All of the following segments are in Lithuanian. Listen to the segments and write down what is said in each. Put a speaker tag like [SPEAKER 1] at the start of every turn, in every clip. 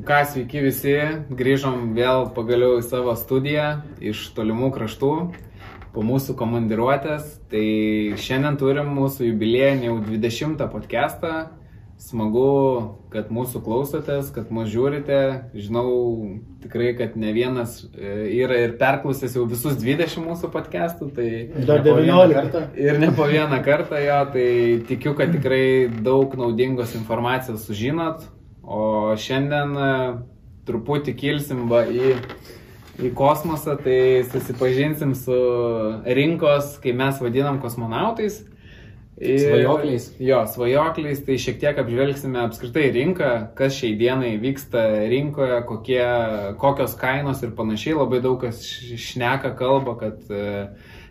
[SPEAKER 1] Ką, sveiki visi, grįžom vėl pagaliau į savo studiją iš tolimų kraštų po mūsų komandiruotės. Tai šiandien turim mūsų jubiliejinį jau 20 podcastą. Smagu, kad mūsų klausotės, kad mūsų žiūrite. Žinau tikrai, kad ne vienas e, yra ir perklausęs jau visus 20 mūsų podcastų. Tai
[SPEAKER 2] Dar 19.
[SPEAKER 1] Ir ne po vieną kartą jo, tai tikiu, kad tikrai daug naudingos informacijos sužinot. O šiandien e, truputį kilsim va į, į kosmosą, tai susipažinsim su rinkos, kai mes vadinam kosmonautais. Ir,
[SPEAKER 3] Svajokliais.
[SPEAKER 1] Jo, svajokliais, tai šiek tiek apžvelgsime apskritai rinką, kas šiai dienai vyksta rinkoje, kokie, kokios kainos ir panašiai. Labai daug kas šneka kalba, kad e,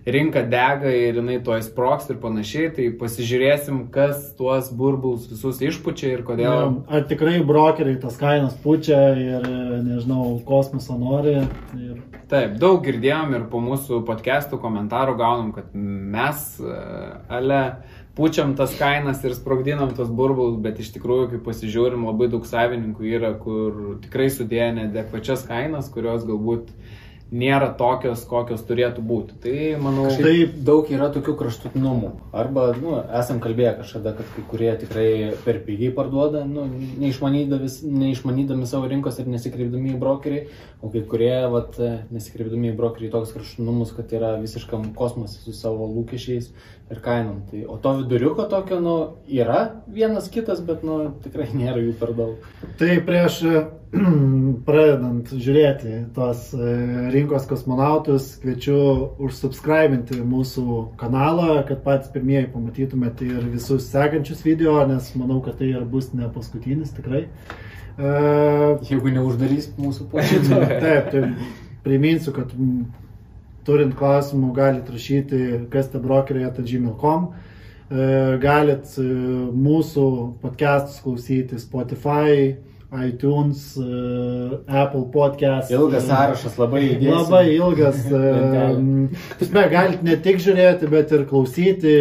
[SPEAKER 1] rinka dega ir jinai to įsproks ir panašiai. Tai pasižiūrėsim, kas tuos burbulus visus išpučia ir kodėl.
[SPEAKER 2] Jo, Ar tikrai brokeriai tas kainas pučia ir, nežinau, kosmoso nori. Ir...
[SPEAKER 1] Taip, daug girdėjom ir po mūsų podcastų komentarų gaunam, kad mes, e, ale, pučiam tas kainas ir sprogdinam tos burbulus, bet iš tikrųjų, kai pasižiūrim, labai daug savininkų yra, kur tikrai sudėję nedekvačias kainas, kurios galbūt nėra tokios, kokios turėtų būti. Tai manau.
[SPEAKER 2] Taip,
[SPEAKER 3] daug yra tokių kraštutinumų. Arba, nu, esam kalbėję kažkada, kad kai kurie tikrai per pigiai parduoda, nu, neišmanydami, neišmanydami savo rinkos ir nesikreipdami į brokerį, o kai kurie, vat, nesikreipdami į brokerį toks kraštutinumus, kad yra visiškam kosmose su savo lūkesčiais ir kainom. Tai, o to viduriuko tokio, nu, yra vienas kitas, bet, nu, tikrai nėra jų per daug.
[SPEAKER 2] Tai prieš pradedant žiūrėti tos e, rinkos kosmonautus, kviečiu užsubscribinti mūsų kanalą, kad patys pirmieji pamatytumėte ir visus sekančius video, nes manau, kad tai ir bus ne paskutinis tikrai. E,
[SPEAKER 3] Jeigu neuždarys mūsų posėdžio.
[SPEAKER 2] Taip, tai priminsiu, kad turint klausimų galite rašyti, kas te brokeriai atadžymil.com. Galit e, mūsų podcastus klausyti Spotify, iTunes, e, Apple podcast.
[SPEAKER 3] Ilgas
[SPEAKER 2] E,
[SPEAKER 3] sąrašas labai įdėsim.
[SPEAKER 2] Labai ilgas. e. Tasme, galite ne tik žiūrėti, bet ir klausyti,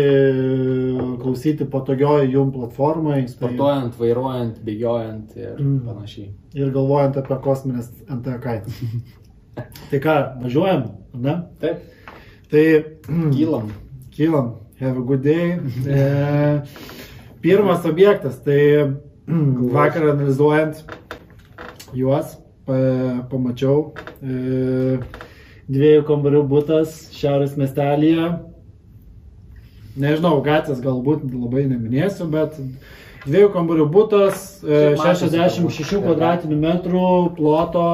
[SPEAKER 2] klausyti patogioje jum platformai. Tai-
[SPEAKER 3] Sportuojant, vairuojant, bėgiojant ir
[SPEAKER 2] Mm.
[SPEAKER 3] panašiai.
[SPEAKER 2] Ir galvojant apie kosminės NT kainas. tai ką, važiuojam, ne?
[SPEAKER 3] Taip,
[SPEAKER 2] Tai
[SPEAKER 3] kylam.
[SPEAKER 2] kylam. Have a good day. E, pirmas objektas, tai vakar analizuojant juos, pa, pamačiau e, dviejų kambarių būtas Šiaurės miestelėje. Nežinau, gatvės galbūt labai neminėsiu, bet dviejų kambarių būtas, e,
[SPEAKER 3] Šiaip matosi
[SPEAKER 2] 66
[SPEAKER 3] turbūt.
[SPEAKER 2] kvadratinių metrų ploto,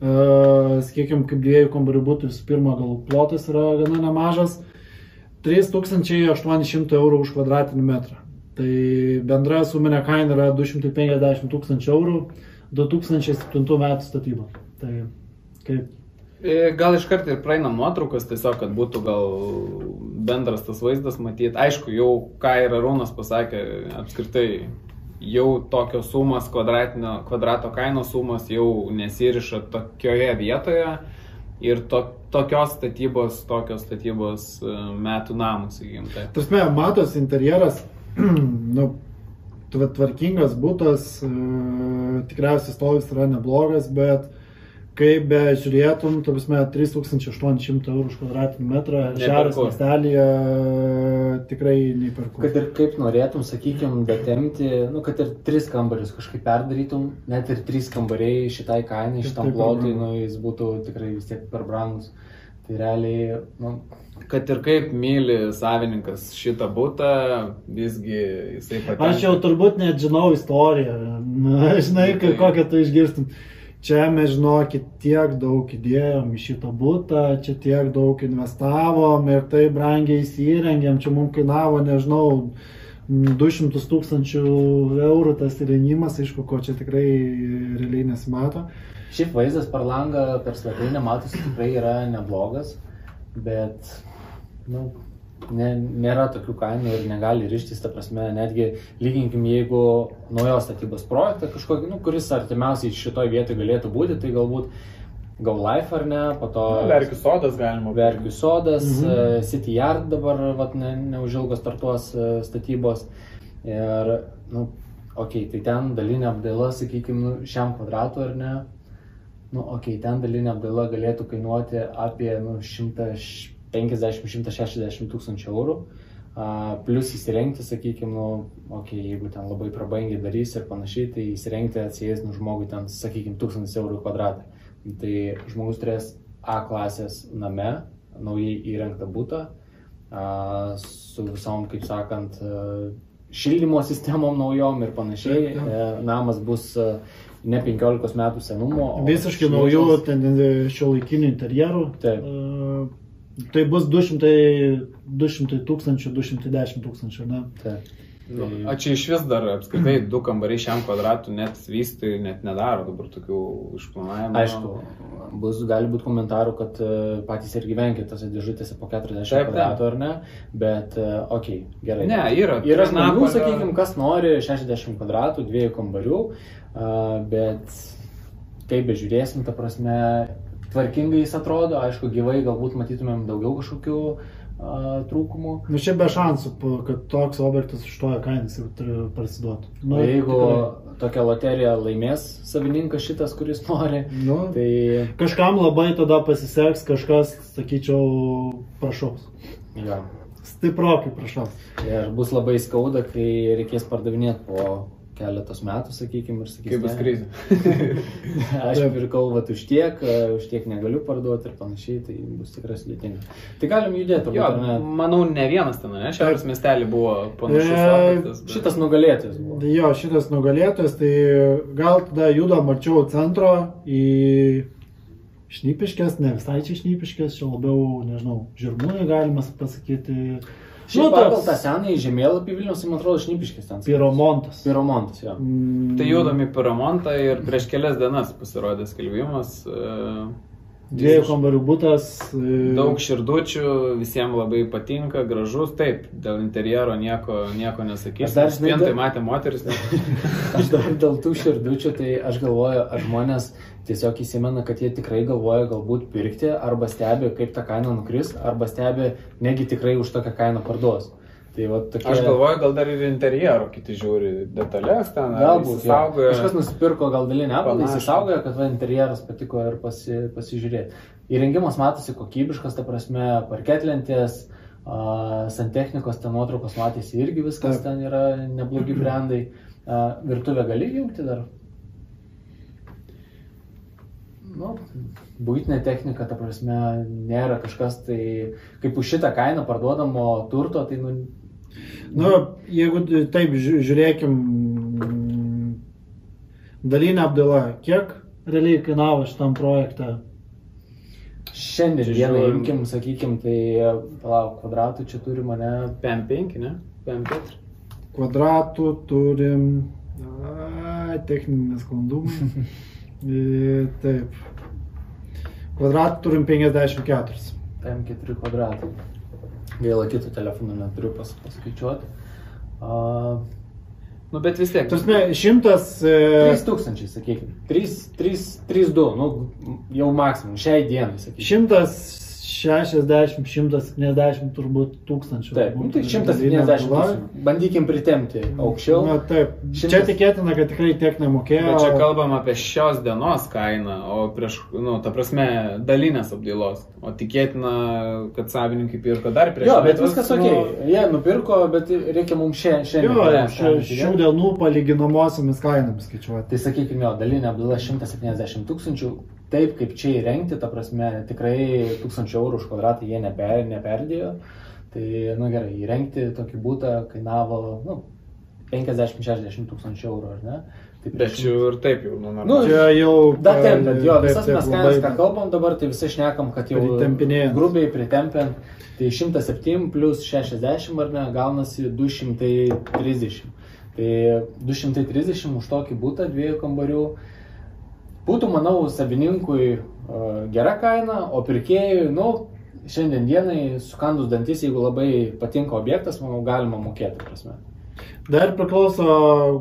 [SPEAKER 2] e, sakykime, kaip dviejų kambarių būtų, visų pirma, gal plotas yra gana nemažas, 3800 eurų už kvadratinį metrą. Tai bendra suminė kaina yra 250 tūkstančių eurų, 2007 metų statyba. Tai kaip
[SPEAKER 1] E, Gal iš karto ir praeinam nuotraukas, tiesiog, kad būtų gal bendras tas vaizdas matyti. Aišku, jau ką ir Arūnas pasakė, apskritai jau tokios sumas, kvadratinio- kvadrato kainos sumas jau nesiriša tokioje vietoje ir to, tokios statybos, tokios statybos e, metų namų, sakykim. Tai.
[SPEAKER 2] Tarsi, matos interjeras, nu, tva- tvarkingas būtas, e, tikriausiai stovis yra neblogas, bet kaip be žiūrėtum, tarsi, 3800 eurų už kvadratinį metrą,
[SPEAKER 1] Neperku.
[SPEAKER 2] miestelėje tikrai neperku.
[SPEAKER 3] Kad ir kaip norėtum, sakykime, datemti, nu, kad ir tris kambarius kažkaip perdarytum, net ir trys kambariai šitai kainai, šitam plotui, nu, jis būtų tikrai vis tiek per brangus. Tai realiai, nu,
[SPEAKER 1] Kad ir kaip myli savininkas šitą būtą, visgi jisai patenka.
[SPEAKER 2] Aš jau turbūt net žinau istoriją. Na, žinai, kai kokią tu išgirstum. Čia mes žinokit tiek daug įdėjom į šitą būtą, čia tiek daug investavom ir tai brangiai įsirengėm, čia mums kainavo, nežinau, 200 tūkstančių eurų tas įrengimas, aišku, ko čia tikrai realiai nesimato.
[SPEAKER 3] šiaip vaizdas per langą, per svetainę matosi tikrai yra neblogas, bet, nu, ne, nėra tokių kainų ir negali ryštis, ta prasme, netgi lyginkim, jeigu naujos statybos projektą kažkokį, nu, kuris artimiausiai šitoje vietoje galėtų būti, tai galbūt Go Life ar ne, po to
[SPEAKER 1] Verkių sodas galima.
[SPEAKER 3] Verkių sodas,
[SPEAKER 2] Mhm.
[SPEAKER 3] mhm. City Yard dabar vat, ne, neužilgo startuos e, statybos. Ir nu, okei, okay, tai ten dalinė apdaila, sakykime, nu, šiam kvadratui ar ne, nu, okei, okay, ten dalinė apdaila galėtų kainuoti apie nu, 150-160 tūkstančių eurų. Uh, plus įsirengti, sakykime, nu, okay, jeigu ten labai prabangiai darys ir panašiai, tai įsirengti atsijęs nu, žmogui ten, sakykime, 1000 eurų kvadratą. Tai žmogus turės A klasės name, naujai įrengtą būtą, uh, su visom, kaip sakant, uh, šildymo sistemom naujom ir panašiai. Uh, namas bus ne 15 metų senumo.
[SPEAKER 2] Visiškai naujų, šio laikinių interjerų.
[SPEAKER 3] Taip.
[SPEAKER 2] Uh, tai bus 200, 200 tūkstančių, 210 tūkstančių, ne?
[SPEAKER 3] Taip.
[SPEAKER 1] Nu, a čia iš vis dar apskritai du kambariai šiam kvadratui net vystai net nedaro dabar tokių išplanavimų.
[SPEAKER 3] Aišku, bus, gali būti komentarų, kad uh, patys ir gyvenkite tose dėžutėse po 40
[SPEAKER 1] Taip,
[SPEAKER 3] kvadratų ar ne, bet uh, okei, okay, gerai.
[SPEAKER 1] Ne, yra.
[SPEAKER 3] Yra žmonių, sakykime, kas nori 60 kvadratų, dviejų kambarių, uh, bet kaip bežiūrėsim, ta prasme, tvarkingai jis atrodo, aišku, gyvai galbūt matytumėm daugiau kažkokių trūkumų.
[SPEAKER 2] Nu čia be šansų, kad toks objektas už toją kainą ir turi parsiduoti.
[SPEAKER 3] Nu, jeigu tikrai. tokią loteriją laimės savininkas šitas, kuris nori,
[SPEAKER 2] Nu,
[SPEAKER 3] tai
[SPEAKER 2] Kažkam labai tada pasiseks, kažkas, sakyčiau, prašaus.
[SPEAKER 3] jo.
[SPEAKER 2] Stiprokai prašaus.
[SPEAKER 3] Ir bus labai skauda, kai reikės pardavinėti po keletos metų, sakykime, ir sakys,
[SPEAKER 1] Kaip bus
[SPEAKER 3] "Ne,
[SPEAKER 1] krizė.
[SPEAKER 3] Aš pirkau vat už tiek, už tiek negaliu parduoti ir panašiai, tai bus tikrai sudėtinga. Tai galim judėti,
[SPEAKER 1] Jo,
[SPEAKER 3] turbūt, ar ne?
[SPEAKER 1] manau, ne vienas ten, ne? Šiaurės miestelį buvo panašus
[SPEAKER 2] E,
[SPEAKER 1] objektas. bet-
[SPEAKER 3] Šitas nugalėtojas buvo.
[SPEAKER 2] Tai jo, šitas nugalėtojas, tai gal tada judam arčiau centro į šnipiškės, ne visai čia šnipiškės, čia labiau, nežinau, žirmūnai galima pasakyti.
[SPEAKER 3] Šiaip
[SPEAKER 2] Nu,
[SPEAKER 3] pagal tą senąjį žemėlapį Vilnius, tai man atrodo, šnipiškis ten.
[SPEAKER 2] Piromontas.
[SPEAKER 3] Piromontas, jo.
[SPEAKER 2] Mm,
[SPEAKER 1] Tai judam į remontą ir prieš kelias dienas pasirodė skelbimas. e,
[SPEAKER 2] Dviejų kambarių būtas. e,
[SPEAKER 1] Daug širdučių, visiems labai patinka, gražus, taip, dėl interjero nieko, nieko nesakysiu.
[SPEAKER 3] Aš dar, žinai,
[SPEAKER 1] tai matė moteris. nes-
[SPEAKER 3] Aš dar dėl tų širdučių, tai aš galvoju, ar žmonės tiesiog įsimena, kad jie tikrai galvoja galbūt pirkti, arba stebi, kaip ta kaina nukris, arba stebi, negi tikrai už tokią kainą parduos. Tai va tokie...
[SPEAKER 1] Aš galvoju, gal dar ir interjero kiti žiūri detalės ten.
[SPEAKER 3] Galbūt. jo.
[SPEAKER 1] įsisaugoja.
[SPEAKER 3] Kažkas nusipirko gal dalinę
[SPEAKER 1] Panašu.
[SPEAKER 3] įsisaugojo, kad va, interjeras patiko ir pasi, pasižiūrėti. Įrengimas matosi kokybiškas, ta prasme, parketlentės, uh, santechnikos, ten nuotraukos matėsi irgi viskas,
[SPEAKER 2] Taip.
[SPEAKER 3] ten yra neblogi brandai. Uh, virtuvę gali jungti dar? Nu, būtinė technika, ta prasme, nėra kažkas tai, kaip už šitą kainą parduodamo turto, tai nu,
[SPEAKER 2] Nu, jeigu taip žiū- žiūrėkim, mm, dalinė apdaila, kiek realiai kainavo šitam projektą?
[SPEAKER 3] Šiandien dieną imkim, sakykim, tai palauk, kvadratų čia turi mane.
[SPEAKER 1] PM5, ne? PM4.
[SPEAKER 2] Kvadratų turim. A, techninės sklandumai. E, Taip. Kvadratų turim 54.
[SPEAKER 3] PM4 kvadratai. Gaila, kito telefono neturiu pas, paskaičiuoti. Uh,
[SPEAKER 1] Nu, bet vis tiek.
[SPEAKER 2] Tarsi, šimtas. e,
[SPEAKER 3] 3000, sakykime. 3, 3, 3, 2, nu, jau maksimum, šiai dienai, sakykime.
[SPEAKER 2] 160, 170 turbūt tūkstančių.
[SPEAKER 3] Taip, nu, tai
[SPEAKER 2] būtų
[SPEAKER 3] 170
[SPEAKER 2] dalinė apdaila.
[SPEAKER 3] tūkstančių. Bandykim pritemti aukščiau.
[SPEAKER 2] Na taip,
[SPEAKER 3] Šimtas-
[SPEAKER 2] čia tikėtina, kad tikrai tiek nemokėjo.
[SPEAKER 1] Bet čia kalbam apie šios dienos kainą, o prieš, nu, ta prasme, dalinės apdailos. O tikėtina, kad savininkai pirko dar prieš
[SPEAKER 3] Jo, bet
[SPEAKER 1] metus.
[SPEAKER 3] viskas
[SPEAKER 2] nu-
[SPEAKER 3] ok. Jie nupirko, bet reikia mums šia- šiandien.
[SPEAKER 2] Jo, šia-
[SPEAKER 3] kainą
[SPEAKER 2] šių dienų palyginamosiomis kainomis skaičiuoti.
[SPEAKER 3] Tai sakykime, jo, dalinė apdaila 170 tūkstančių. Taip, kaip čia įrengti, ta prasme, tikrai 1000 eurų už kvadratą jie neper, neperdėjo. Tai, nu gerai, įrengti tokį būtą kainavo, nu, 50-60 tūkstančių eurų, ar ne? Tai
[SPEAKER 1] Bet jau ir taip jau, nu,
[SPEAKER 3] Nu.
[SPEAKER 2] Čia jau.
[SPEAKER 3] Dar tempiant, jo,
[SPEAKER 2] taip,
[SPEAKER 3] visas
[SPEAKER 2] taip,
[SPEAKER 3] mes
[SPEAKER 2] labai-
[SPEAKER 3] kainas, ką kalbam dabar, tai visai šnekam, kad jau
[SPEAKER 2] Pritempinėjant.
[SPEAKER 3] grubiai pritempiant, tai 107 plus 60 ar ne, gaunasi 230. Tai 230 už tokį būtą dviejų kambarių būtų, manau, savininkui uh, gera kaina, o pirkėjui, nu, šiandien dienai sukandus dantis, jeigu labai patinka objektas, manau, galima mokėti, prasme.
[SPEAKER 2] Dar priklauso,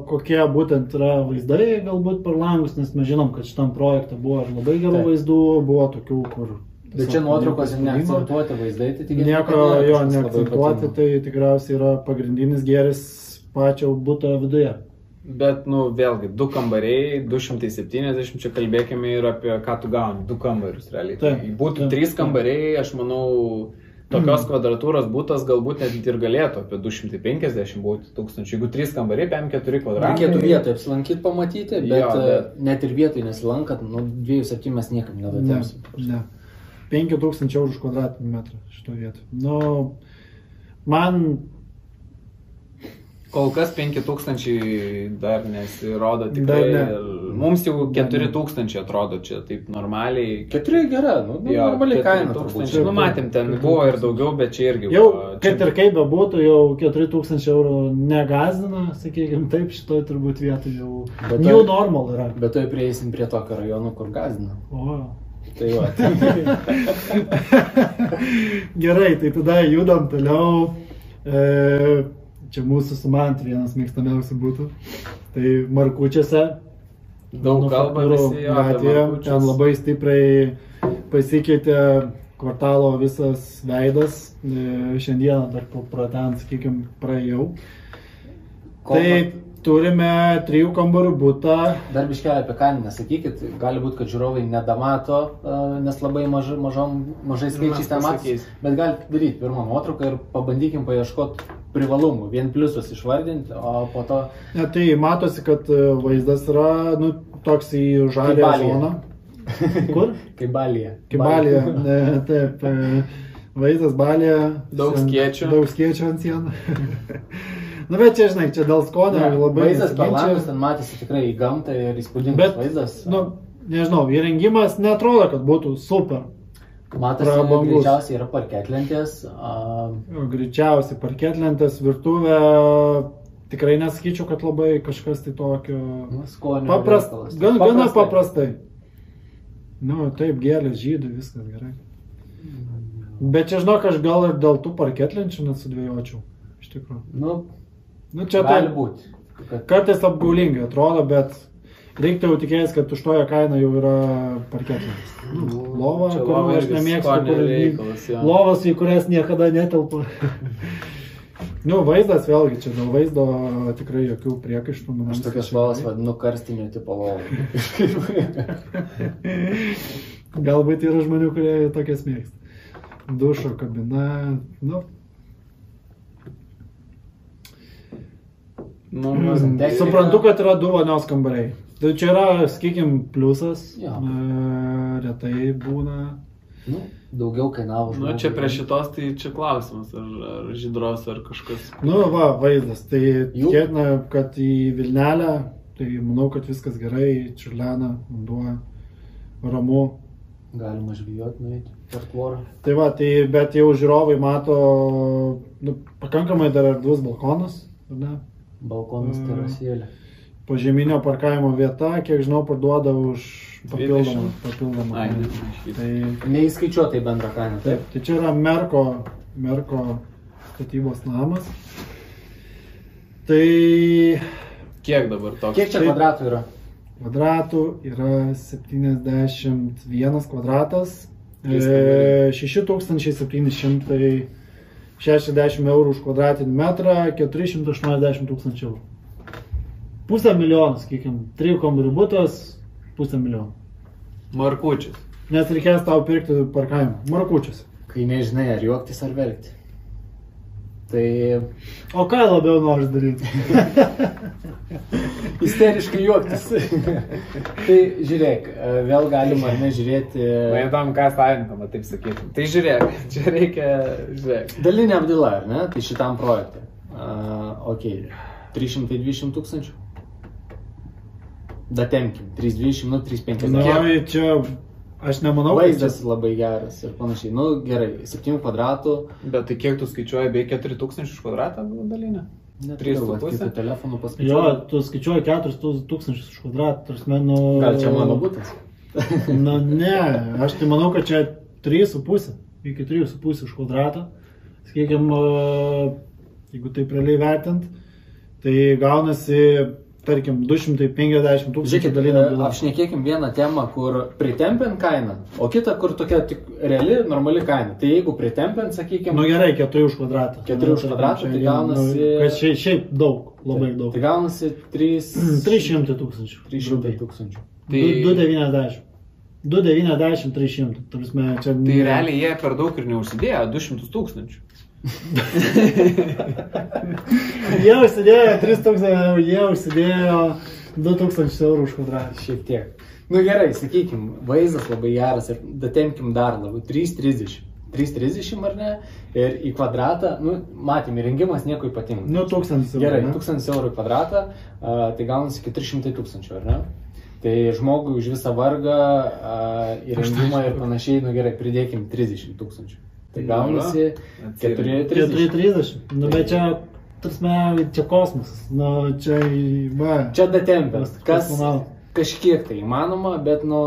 [SPEAKER 2] kokie būtent yra vaizdai galbūt per langus, nes mes žinom, kad šitam projektui buvo ir labai gerų
[SPEAKER 3] Taip.
[SPEAKER 2] vaizdų, buvo tokių, kur...
[SPEAKER 3] Bet čia
[SPEAKER 2] tiesiog
[SPEAKER 3] nuotraukos ir
[SPEAKER 2] nieko įspūdingo.
[SPEAKER 3] neakcentuoti vaizdai, tai tikėtina,
[SPEAKER 2] Nieko jo neakcentuoti, tai tikriausiai yra pagrindinis gėris pačio būto viduje.
[SPEAKER 1] Bet, nu, vėlgi, du kambariai, 270, čia kalbėkime ir apie ką tu gauni, du kambarius realiai.
[SPEAKER 2] Taip,
[SPEAKER 1] Tai būtų
[SPEAKER 2] taip,
[SPEAKER 1] trys kambariai, aš manau, tokios kvadratūros būtas galbūt net ir galėtų apie 250 būti tūkstančių. Jeigu trys kambariai, 5-4 kvadratai.
[SPEAKER 3] Reikėtų vietoje apsilankyti, pamatyti, bet,
[SPEAKER 1] Jo, bet-
[SPEAKER 3] bet... net ir vietoje nesilankant, nu, 2,7 mes niekam
[SPEAKER 2] Ne,
[SPEAKER 3] nedatėsim.
[SPEAKER 2] ne. 5000 eurų už kvadratinį metrą šito vietoj. Nu, man
[SPEAKER 1] Kol kas 5000 dar nesirodo tikrai.
[SPEAKER 2] Dar ne.
[SPEAKER 1] Mums jau 4000 atrodo čia taip normaliai.
[SPEAKER 3] Keturi gera, nu, nu
[SPEAKER 1] Jo,
[SPEAKER 3] normali
[SPEAKER 1] 4
[SPEAKER 3] kaina.
[SPEAKER 1] tūkstančiai.
[SPEAKER 3] turbūt.
[SPEAKER 1] Nu, matėm, ten buvo ir daugiau, bet čia irgi
[SPEAKER 2] jau,
[SPEAKER 1] buvo.
[SPEAKER 2] kad
[SPEAKER 1] čia-
[SPEAKER 2] ir kaip bebūtų, jau 4000 eurų negazina, sakykime, taip, šitoj turbūt vietoj jau
[SPEAKER 3] Bet
[SPEAKER 2] new
[SPEAKER 3] tai-
[SPEAKER 2] normal yra.
[SPEAKER 3] Bet to prieisim prie tokio rajono, kur gazdina.
[SPEAKER 2] O.
[SPEAKER 3] Tai va.
[SPEAKER 2] Gerai, tai tada judam toliau. E, čia mūsų sumant vienas mėgstamiausių būtų. Tai Markučiuose.
[SPEAKER 1] Daug apie
[SPEAKER 2] gatvėje. Ten labai stipriai pasikeitė kvartalo visas veidas. E, Šiandieną dar pro ten, sakykime, praėjau.
[SPEAKER 3] Kol-
[SPEAKER 2] Tai turime trijų kambarių būtą.
[SPEAKER 3] Dar biškelį apie kainą nesakykit, gali būti, kad žiūrovai nedamato, e, nes labai maž, mažom, mažai skaičiais ten
[SPEAKER 1] pasakysim.
[SPEAKER 3] Bet galite daryti pirmą nuotrauką ir pabandykim paieškoti privalumų, vien pliusus išvardinti, o po to
[SPEAKER 2] Ne, tai matosi, kad e, vaizdas yra nu, toks į žalę zoną. Kur?
[SPEAKER 3] kaip balėje.
[SPEAKER 2] Kibalė. Ne, taip. e, Vaizdas balė.
[SPEAKER 1] Daug skėčių.
[SPEAKER 2] Daug skėčių ant sienų. Na bet čia, žinai, čia dėl skonio
[SPEAKER 3] Ne,
[SPEAKER 2] labai
[SPEAKER 3] vaizdas langus ten matėsi tikrai į gamtą ir įspūdingas
[SPEAKER 2] Bet,
[SPEAKER 3] vaizdas.
[SPEAKER 2] nu, nežinau, įrengimas netrodo, kad būtų super.
[SPEAKER 3] Matosi,
[SPEAKER 2] prabangus.
[SPEAKER 3] greičiausiai yra parketlentės.
[SPEAKER 2] Jo, Greičiausiai parketlentės, virtuvė. Tikrai nesakyčiau, kad labai kažkas tai tokio.
[SPEAKER 3] nu, skonio.
[SPEAKER 2] Paprast, gan, gana
[SPEAKER 3] Paprastai.
[SPEAKER 2] paprastai. Nu, taip, gėlės, žydai, viskas gerai. Bet čia, žinok, aš gal ir dėl tų parketlenčių nesudvėjočiau. Iš tikrųjų.
[SPEAKER 3] Nu,
[SPEAKER 2] Nu, čia
[SPEAKER 3] gali
[SPEAKER 2] taip.
[SPEAKER 3] būti. Kad
[SPEAKER 2] Kartais apgaulingai atrodo, bet reiktų jau tikėtis, kad už toje kaina jau yra parketlentės. Nu, lova, kurių
[SPEAKER 1] lova
[SPEAKER 2] aš
[SPEAKER 1] irgi
[SPEAKER 2] nemėgstu, kur
[SPEAKER 1] reikalas, jo.
[SPEAKER 2] lovas, į kurias niekada netelpa. nu, vaizdas vėlgi, čia dėl vaizdo tikrai jokių priekaištų.
[SPEAKER 3] aš tokias lovas vadinu karstinio tipo lovą.
[SPEAKER 2] Galbūt yra žmonių, kurie tokias mėgsta. Dušo kabina, nu,
[SPEAKER 1] Nu,
[SPEAKER 2] Mm,
[SPEAKER 3] technika-
[SPEAKER 2] Suprantu, kad yra du vonios kambariai. Tai čia yra, sakykime, pliusas.
[SPEAKER 3] Jo.
[SPEAKER 2] E, retai būna.
[SPEAKER 3] nu, daugiau kainavo
[SPEAKER 1] nu,
[SPEAKER 3] žmogui.
[SPEAKER 1] čia prie šitos tai čia klausimas, ar, ar žydros, ar kažkas.
[SPEAKER 2] Nu, va, vaizdas. Tai tikėtina, kad į Vilnelę, tai manau, kad viskas gerai, čiurlena, vanduo, ramu.
[SPEAKER 3] Galima žvijoti, nueiti per tvorą.
[SPEAKER 2] Tai va, tai bet jau žiūrovai mato, nu, pakankamai dar erdvus balkonas, ar ne?
[SPEAKER 3] Balkonas
[SPEAKER 2] Mm.
[SPEAKER 3] terasėlė.
[SPEAKER 2] Požeminio parkavimo vieta, kiek žinau, parduoda už papildomą.
[SPEAKER 1] 20.
[SPEAKER 2] papildomą
[SPEAKER 1] Ai, ne.
[SPEAKER 2] Tai
[SPEAKER 3] Neįskaičiuotai bendrą kainą.
[SPEAKER 2] Taip, tai čia yra Merko, Merko statybos namas. Tai
[SPEAKER 1] Kiek dabar toks?
[SPEAKER 3] Kiek čia
[SPEAKER 2] Taip.
[SPEAKER 3] kvadratų yra?
[SPEAKER 2] kvadratų yra 71 kvadratas. E, 6760 eurų už kvadratinį metrą, 480 tūkstančių eurų. Pusę milijono, sakykime, trijų kambarių būtas, pusę milijono.
[SPEAKER 1] Markučius.
[SPEAKER 2] Nes reikės tau pirkti parkavimą. Markučius.
[SPEAKER 3] Kai nežinai, ar juoktis, ar verkti. Tai
[SPEAKER 2] O ką labiau nori daryti?
[SPEAKER 3] isteriškai juoktis. tai žiūrėk, vėl galima ar ne žiūrėti.
[SPEAKER 1] Man įdomu, ką savininkama taip sakytum. Tai žiūrėk, čia reikia, žiūrėk.
[SPEAKER 3] Dalinė apdaila, ar ne? Tai šitam projektui. Uh, ok, 320 tūkstančių. Datemkim, 320, nu 350.
[SPEAKER 2] Na, čia aš nemanau, kad
[SPEAKER 3] Vaizdas
[SPEAKER 2] čia-
[SPEAKER 3] labai geras ir panašiai. Nu gerai, 7 kvadratų.
[SPEAKER 1] Bet tai kiek tu skaičiuoji, beveik 4000 už kvadratą dalinę?
[SPEAKER 3] Vat,
[SPEAKER 1] puse?
[SPEAKER 3] kitų telefonų
[SPEAKER 2] Jo,
[SPEAKER 3] paskaičiuoju.
[SPEAKER 2] tu skaičiuoji 4000 už kvadratą, tarsi mano...
[SPEAKER 3] Gal čia mano būtas?
[SPEAKER 2] Na ne, aš tai manau, kad čia 3,5 iki 3,5 už kvadratą. Sakykime, jeigu taip realiai vertint, tai gaunasi tarkim, 250 tūkstančių dalinam
[SPEAKER 3] e,
[SPEAKER 2] bylą.
[SPEAKER 3] apšnekėkim vieną temą, kur pritempint kainą, o kitą, kur tokia tik reali, normali kaina. Tai jeigu pritempint, sakykime,
[SPEAKER 2] Nu gerai, 4 už kvadratą.
[SPEAKER 3] Keturi už kvadratą, tai gaunasi-
[SPEAKER 2] Nu, šiaip, šiaip daug, labai daug.
[SPEAKER 3] tai gaunasi 3...
[SPEAKER 2] 300 tūkstančių.
[SPEAKER 3] 300 tūkstančių.
[SPEAKER 1] Tai-
[SPEAKER 2] 290. 290, 300. Tarsi, čia...
[SPEAKER 1] Tai realiai jie per daug ir neužsidėjo 200 tūkstančių.
[SPEAKER 2] Jie užsidėjo 3000, jie užsidėjo 2000 eurų už kvadratą.
[SPEAKER 3] Šiek tiek. Nu gerai, sakykime, vaizdas labai geras ir datemkim dar labiau. 3,30. 3,30 ar ne? Ir į kvadratą, nu, matėm, įrengimas nieko ypatingo.
[SPEAKER 2] Nu, 1000 eurų.
[SPEAKER 3] Gerai,
[SPEAKER 2] ne?
[SPEAKER 3] 1000 eurų į kvadratą, a, tai gaunasi 400 tūkstančių, ar ne? Tai žmogui už visą vargą, a, įrengimą ir panašiai, nu gerai, pridėkim 30 tūkstančių. Tai gaunasi
[SPEAKER 1] Atsirink.
[SPEAKER 3] 4,30.
[SPEAKER 2] 430. Nu, bet čia, tarsi, čia kosmosas. Nu, čia, va.
[SPEAKER 3] Čia datempė.
[SPEAKER 2] Kas-
[SPEAKER 3] Kas kažkiek tai įmanoma, bet nu...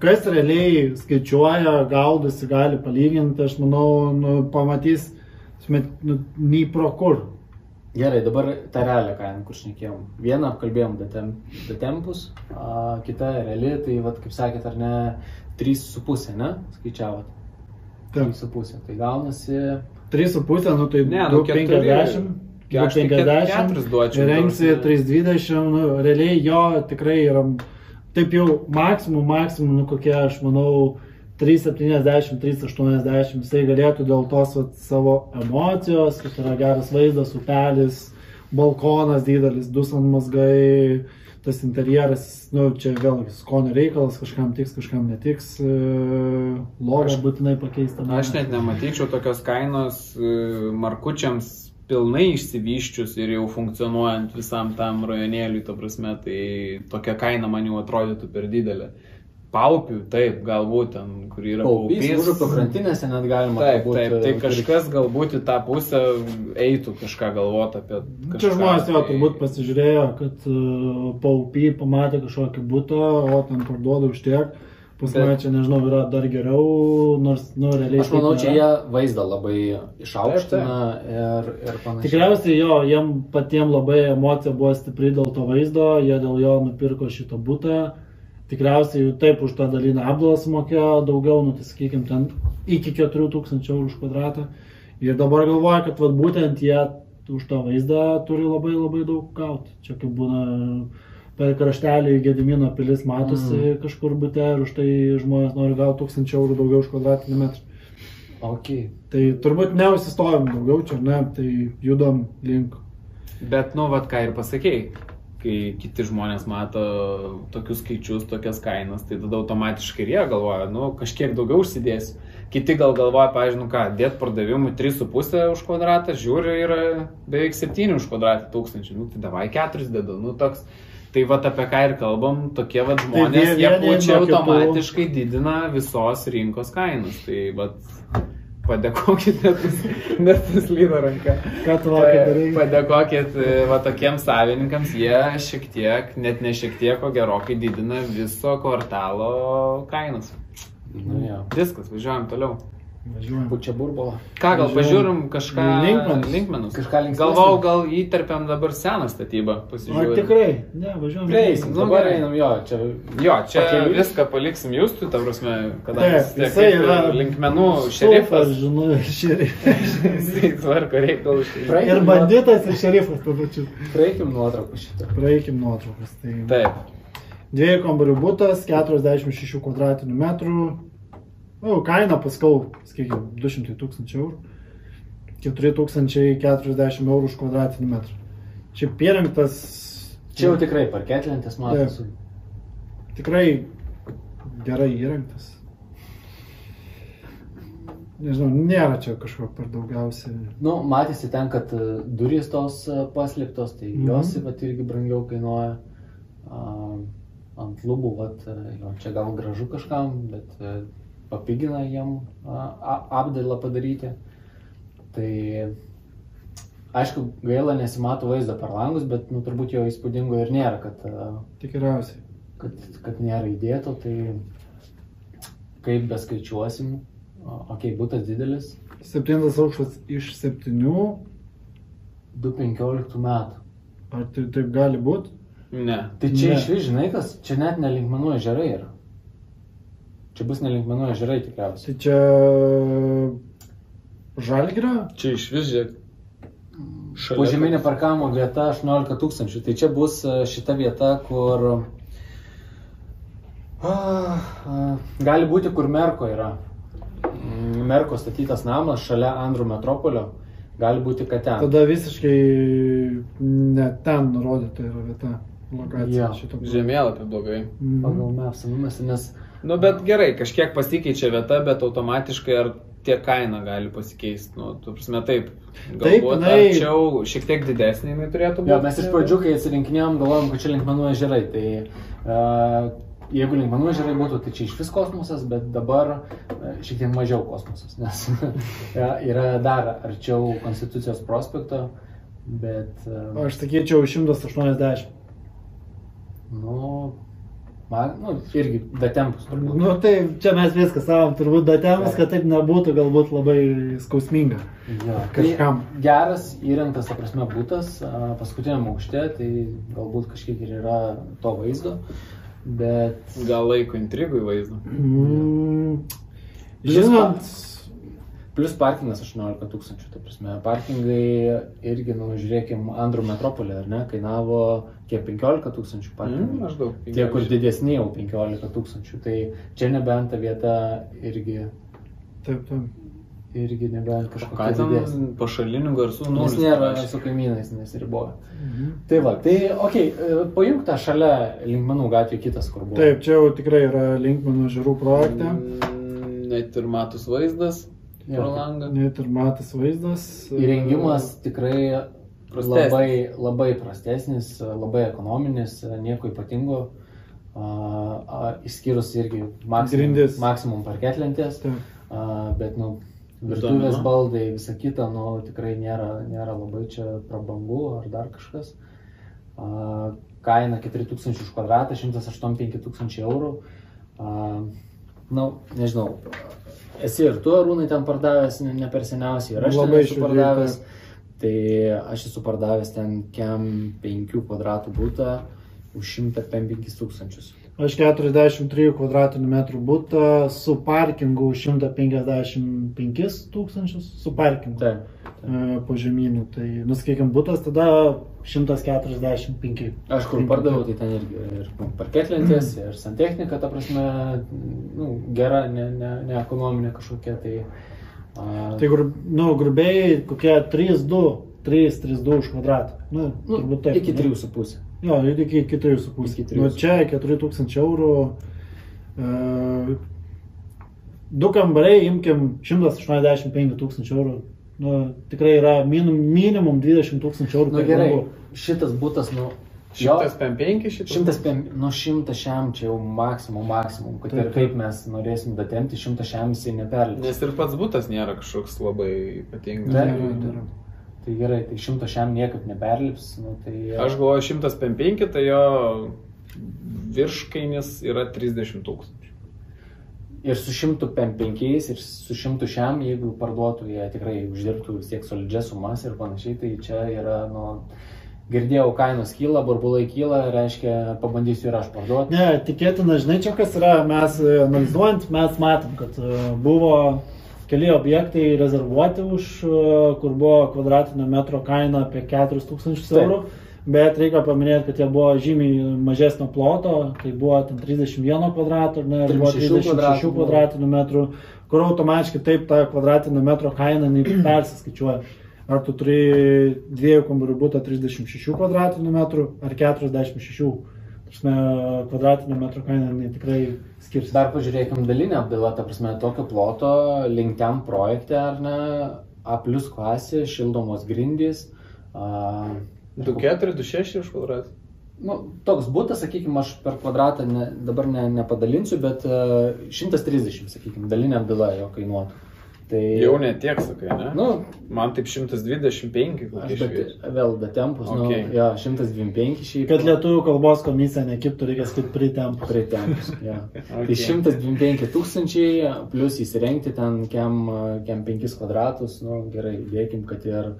[SPEAKER 2] Kas realiai skaičiuoja, gaudosi, gali palyginti, aš manau, nu, pamatys, smet, nu, nei pro kur.
[SPEAKER 3] Gerai, dabar tą realią kainą, kur šnekėjom. Vieną apkalbėjom datem, datempus, a, kita reali, tai, vat, kaip sakėt, ar ne, 3,5, ne? Skaičiavot.
[SPEAKER 2] Taip.
[SPEAKER 3] 3,5. Tai gaunasi
[SPEAKER 2] 3,5, nu tai
[SPEAKER 1] Ne, nu,
[SPEAKER 2] 250.
[SPEAKER 1] Aš tai ket- keturis duočiau.
[SPEAKER 2] Rengsi
[SPEAKER 1] nors-
[SPEAKER 2] 320, nu, realiai jo tikrai yra, taip jau maksimum, maksimum, nu kokie, aš manau, 370, 380, jisai galėtų dėl tos vat, savo emocijos, kad yra geras vaizdas, upelis, balkonas didelis, dusant mazgai, tas interjeras, nu, čia vėlgi skonio reikalas, kažkam tiks, kažkam netiks, e, logą
[SPEAKER 1] Aš-
[SPEAKER 2] būtinai pakeisti.
[SPEAKER 1] Aš net nematyčiau tokios kainos e, markučiams pilnai išsivyščius ir jau funkcionuojant visam tam rajonėliui, ta prasme, tai tokia kaina man jau atrodytų per didelė. Paupių, taip, galbūt ten, kur yra
[SPEAKER 3] paupys, užupio krantinėse net galima.
[SPEAKER 1] Taip,
[SPEAKER 3] turbūt,
[SPEAKER 1] taip, tai
[SPEAKER 3] e,
[SPEAKER 1] kažkas galbūt į tą pusę eitų kažką galvoti apie...
[SPEAKER 2] Čia
[SPEAKER 1] kažką,
[SPEAKER 2] žmonės jo
[SPEAKER 1] tai-
[SPEAKER 2] turbūt pasižiūrėjo, kad uh, paupy pamatė kažkokį būtą, o ten parduoda už tiek. Pas mane čia, nežinau, yra dar geriau, nors, nu, realiai.
[SPEAKER 3] Aš manau,
[SPEAKER 2] taip
[SPEAKER 3] čia jie vaizdą labai išaukština ir, ir panašiai.
[SPEAKER 2] Tikriausiai jo, jiem patiem labai emocija buvo stipri dėl to vaizdo, jie dėl jo nupirko šitą būtą. Tikriausiai jų taip už tą dalinę apdalą sumokėjo daugiau, nu tai sakykime, ten iki 4000 eurų už kvadratą. Ir dabar galvoja, kad vat, būtent jie už tą vaizdą turi labai labai daug gauti. Čia kaip būna per kraštelį Gedimino pilis matosi mm. kažkur būte ir už tai žmonės nori gauti 1000 eurų daugiau už kvadratinį metrą.
[SPEAKER 3] Okay.
[SPEAKER 2] Tai turbūt neužsistovim daugiau čia, ne, tai judam link.
[SPEAKER 1] Bet, nu, vad ką ir pasakėjai, kai kiti žmonės mato tokius skaičius, tokias kainas, tai tada automatiškai ir jie galvoja, nu, kažkiek daugiau užsidėsiu. Kiti gal galvoja, pavyzdžiui, nu ką, dėt pardavimui 3,5 už kvadratą, žiūri, yra beveik 7 už kvadratą tūkstančių, nu, tai davai 4 dedu, nu, toks. Tai va apie ką ir kalbam, tokie va žmonės,
[SPEAKER 2] vie-
[SPEAKER 1] jie pučia automatiškai didina visos rinkos kainas. Tai va padėkokit, net, net slydo ranka.
[SPEAKER 2] Ką tu darai?
[SPEAKER 1] Padėkokit e, va tokiems savininkams, jie šiek tiek, net ne šiek tiek, o gerokai didina viso kvartalo kainas.
[SPEAKER 3] Nu, jo.
[SPEAKER 1] Viskas, važiuojam toliau.
[SPEAKER 2] Važiuojam.
[SPEAKER 3] Pučia burbolą.
[SPEAKER 1] Ką, gal
[SPEAKER 2] Važiuojam.
[SPEAKER 1] pažiūrim kažką
[SPEAKER 2] Linkmenus.
[SPEAKER 1] linkmenus?
[SPEAKER 3] Kažką linksmesnio.
[SPEAKER 1] Galvau, gal įterpiam dabar seną statybą,
[SPEAKER 2] Ar
[SPEAKER 1] pasižiūrėsim.
[SPEAKER 2] tikrai? Ne, važiuojam.
[SPEAKER 3] Prieisim,
[SPEAKER 1] Nu,
[SPEAKER 3] dabar
[SPEAKER 1] gerai.
[SPEAKER 3] einam jo, čia.
[SPEAKER 1] Jo, čia
[SPEAKER 3] Pakeliui.
[SPEAKER 1] viską paliksim jūsų, ta prasme, kadangi vis tiek
[SPEAKER 2] yra
[SPEAKER 1] linkmenų šerifas.
[SPEAKER 2] žinau, šerifas.
[SPEAKER 1] Jisai tvarko reikalus.
[SPEAKER 2] Ir banditas, ir šerifas tuo pačiu.
[SPEAKER 3] Praeikim nuotrauką šitą.
[SPEAKER 2] Praeikim nuotraukas. Tai
[SPEAKER 1] Taip.
[SPEAKER 2] dviejų kambarių būtas, 46 kvadratinių metrų. O, kaina paskau, sakykime, 200 tūkstančių eurų. 4040 eurų už kvadratinį metrą. Čia įrengtas.
[SPEAKER 3] Čia jau tikrai parketlentės matosi.
[SPEAKER 2] Tikrai gerai įrengtas. Nežinau, nėra čia kažko per daugiausiai.
[SPEAKER 3] Nu, matėsi ten, kad e, durys tos e, paslėptos, tai
[SPEAKER 2] Mhm.
[SPEAKER 3] jos vat, irgi brangiau kainuoja. A, ant lubų, vat, e, jo, čia gal gražu kažkam, bet papigina jiem apdailą padaryti. Tai aišku, gaila nesimato vaizdo per langus, bet nu, turbūt jo įspūdingo ir nėra, kad,
[SPEAKER 2] Tikriausiai.
[SPEAKER 3] kad, kad nėra įdėto, tai kaip beskaičiuosim, okei, okay, būtas didelis,
[SPEAKER 2] Septintas aukštas iš septynių.
[SPEAKER 3] 2.15 metų.
[SPEAKER 2] Ar tai taip gali būti?
[SPEAKER 1] Ne.
[SPEAKER 3] Tai čia
[SPEAKER 2] Ne.
[SPEAKER 3] iš vis, žinai, kas, čia net nelinkmenų ežerai yra. Čia bus nelinkmenų ežerai tikriausiai.
[SPEAKER 2] Tai čia žalgirio?
[SPEAKER 1] Čia iš vis, žiūrėk.
[SPEAKER 3] Požeminė parkavimo vieta 18 tūkstančių. Tai čia bus e, šita vieta, kur... Ah, ah, Gali būti, kur Merko yra. Mm, Merko statytas namas šalia Andrų metropolio. Gali būti, kad ten.
[SPEAKER 2] Tada visiškai ne ten nurodyta yra vieta, lokacija
[SPEAKER 3] Jo.
[SPEAKER 2] šito.
[SPEAKER 1] Žemėlapį blogai.
[SPEAKER 2] Mhm.
[SPEAKER 3] Pagal mes numesi, nes
[SPEAKER 1] Nu, bet gerai, kažkiek pasikeičia vieta, bet automatiškai ar tie kaina gali pasikeisti. Nu, tu prasme, taip.
[SPEAKER 2] Taip,
[SPEAKER 1] Galbūt
[SPEAKER 2] jinai-
[SPEAKER 1] arčiau šiek tiek didesnė jinai turėtų būti.
[SPEAKER 3] Jo, mes iš pradžių, kai atsirinkinėjom, galvojom, kad čia linkmenų ežerai. Tai uh, jeigu linkmenų ežerai būtų, tai čia iš vis kosmosas, bet dabar šiek tiek mažiau kosmosas, nes ja, yra dar arčiau Konstitucijos prospekto, bet, uh,
[SPEAKER 2] Aš sakyčiau 180.
[SPEAKER 3] nu, man, nu, irgi datempus turbūt.
[SPEAKER 2] Nu tai čia mes viską savom, turbūt datemas, kad taip nebūtų galbūt labai skausminga.
[SPEAKER 3] Jo,
[SPEAKER 2] kažkam.
[SPEAKER 3] Tai geras įrengtas, ta prasme, būtas, a, paskutiniam aukšte, tai galbūt kažkiek ir yra to vaizdo, bet
[SPEAKER 1] Gal laiko intrigui vaizdą.
[SPEAKER 2] Mm, žinant,
[SPEAKER 3] Plus parkingas 18 tūkstančių, ta prasme, parkingai irgi, nu, žiūrėkim, Andrų metropolė, ar ne, kainavo kiek 15 tūkstančių
[SPEAKER 1] Mm,
[SPEAKER 3] parkingai.
[SPEAKER 1] maždaug.
[SPEAKER 3] Tie, kur didesni jau 15 tūkstančių, tai čia nebent ta vieta irgi,
[SPEAKER 2] taip, taip.
[SPEAKER 3] irgi nebent kažkokia didesnė.
[SPEAKER 1] pašalinių garsų
[SPEAKER 3] Nes
[SPEAKER 1] nulis
[SPEAKER 3] nėra
[SPEAKER 1] parašė.
[SPEAKER 3] su kaimynais nesiriboja.
[SPEAKER 2] Mhm.
[SPEAKER 3] Tai va, tai, okei, okay, pajung tą šalia Linkmenų gatvė kitas, kur buvo.
[SPEAKER 2] Taip, čia jau tikrai yra Linkmenų žirų projekte.
[SPEAKER 1] Mm, Net ir matus vaizdas
[SPEAKER 3] Jo.
[SPEAKER 1] pro langą.
[SPEAKER 2] Net ir matas vaizdas.
[SPEAKER 3] Įrengimas tikrai
[SPEAKER 1] Prastesnis.
[SPEAKER 3] labai, labai prastesnis, labai ekonominis, nieko ypatingo. A, a, išskyrus irgi maksimum, maksimum parketlentės, a, bet, nu, virtuvės baldai, visa kita, nu, tikrai nėra, nėra labai čia prabangu ar dar kažkas. A, kaina 4000 už kvadratą, 185 tūkstančiai eurų. A, nu, nežinau, esi ir tu, Arūnai, ten pardavęs ne, per seniausiai, ir aš
[SPEAKER 2] Labai
[SPEAKER 3] esu pardavęs. Tai aš esu pardavęs ten kem 5 kvadratų būtą už 105 tūkstančius.
[SPEAKER 2] Aš 43 kvadratinių metrų būtą su parkingu už 155 tūkstančius, su parkingu
[SPEAKER 3] Taip.
[SPEAKER 2] e, po žemynų. Tai, nuskaikim, būtas tada 145.
[SPEAKER 3] Aš kur pardaviau, tai ten irgi ir parketlentės, ir santechnika, ta prasme, nu, gera, ne, ne, ne ekonominė kažkokia. Tai, a,
[SPEAKER 2] Tai gru, nu, grubiai kokie 3-2, 3-3-2 už kvadratą. Nu,
[SPEAKER 3] nu,
[SPEAKER 2] turbūt taip.
[SPEAKER 3] iki
[SPEAKER 2] ne?
[SPEAKER 3] 3,5.
[SPEAKER 2] Jo, iki 4,5.
[SPEAKER 3] Iki
[SPEAKER 2] Nu,
[SPEAKER 3] 3,5.
[SPEAKER 2] čia 4000 eurų. E, du kambariai, imkim 185 tūkstančių eurų. Nu, tikrai yra minimum, minimum 20 tūkstančių eurų.
[SPEAKER 3] Nu, gerai,
[SPEAKER 2] namų.
[SPEAKER 3] šitas būtas, nu, jo,
[SPEAKER 1] 105 šitas?
[SPEAKER 3] Šimtas, pem- nu šimtas šiam čia jau maksimum, maksimum, kad
[SPEAKER 2] Taip,
[SPEAKER 3] ir kaip mes norėsim datempti, šimtas šiam jisai neperlips.
[SPEAKER 1] Nes ir pats būtas nėra kažkoks labai ypatingas.
[SPEAKER 2] Nėra, nėra.
[SPEAKER 3] Tai gerai, tai šimtas šiam niekaip neperlips, nu tai...
[SPEAKER 1] Aš galvoju 105, tai jo virškainis yra 30 tūkstančių.
[SPEAKER 3] Ir su šimtu pem penkiais, ir su šimtu šiam, jeigu parduotų, jie tikrai uždirbtų vis tiek solidžias sumas ir panašiai, tai čia yra, nu, girdėjau, kainos kyla, burbulai kyla, reiškia, pabandysiu ir aš parduoti.
[SPEAKER 2] Ne, tikėtina, žinai, čia kas yra, mes e, analizuojant, mes matom, kad e, buvo keli objektai rezervuoti už, e, kur buvo kvadratinio metro kaina apie 4000
[SPEAKER 3] Taip.
[SPEAKER 2] eurų. Bet reikia paminėti, kad jie buvo žymiai mažesnio ploto, tai buvo ten 31 kvadratų, ne, ir buvo
[SPEAKER 3] 36
[SPEAKER 2] 36
[SPEAKER 3] kvadratų buvo.
[SPEAKER 2] kvadratinių metrų, kur automatiškai taip ta kvadratinio metro kaina persiskaičiuoja. Ar tu turi dviejų kambarių būtą 36 kvadratinių metrų ar 46. Prasme, kvadratinio metro kaina tikrai skirsis.
[SPEAKER 3] Dar pažiūrėkim dalinę apdailą, ta prasme, tokio ploto link ten projekte, ar ne, A plus klasė, šildomos grindys. A,
[SPEAKER 1] 24, 26 už kvadratą.
[SPEAKER 3] Nu, toks būtas, sakykime, aš per kvadratą ne, dabar ne, nepadalinsiu, bet uh, 130, sakykime, dalinė apdaila jo kainuotų. Tai
[SPEAKER 1] Jau ne tiek, sakai, ne?
[SPEAKER 3] Nu,
[SPEAKER 1] Man taip 125
[SPEAKER 3] aš
[SPEAKER 1] kokie
[SPEAKER 3] bet, vėl datempus, okay.
[SPEAKER 1] Okay.
[SPEAKER 3] nu, jo, 125 šiaip.
[SPEAKER 2] Kad lietuvių kalbos komisija nekiptų, reikia skaityti pritempus.
[SPEAKER 3] Pritempus, jo.
[SPEAKER 1] Okay.
[SPEAKER 3] Tai 125 tūkstančiai, plus įsirengti ten kem, kem 5 kvadratus, nu gerai, dėkim, kad ir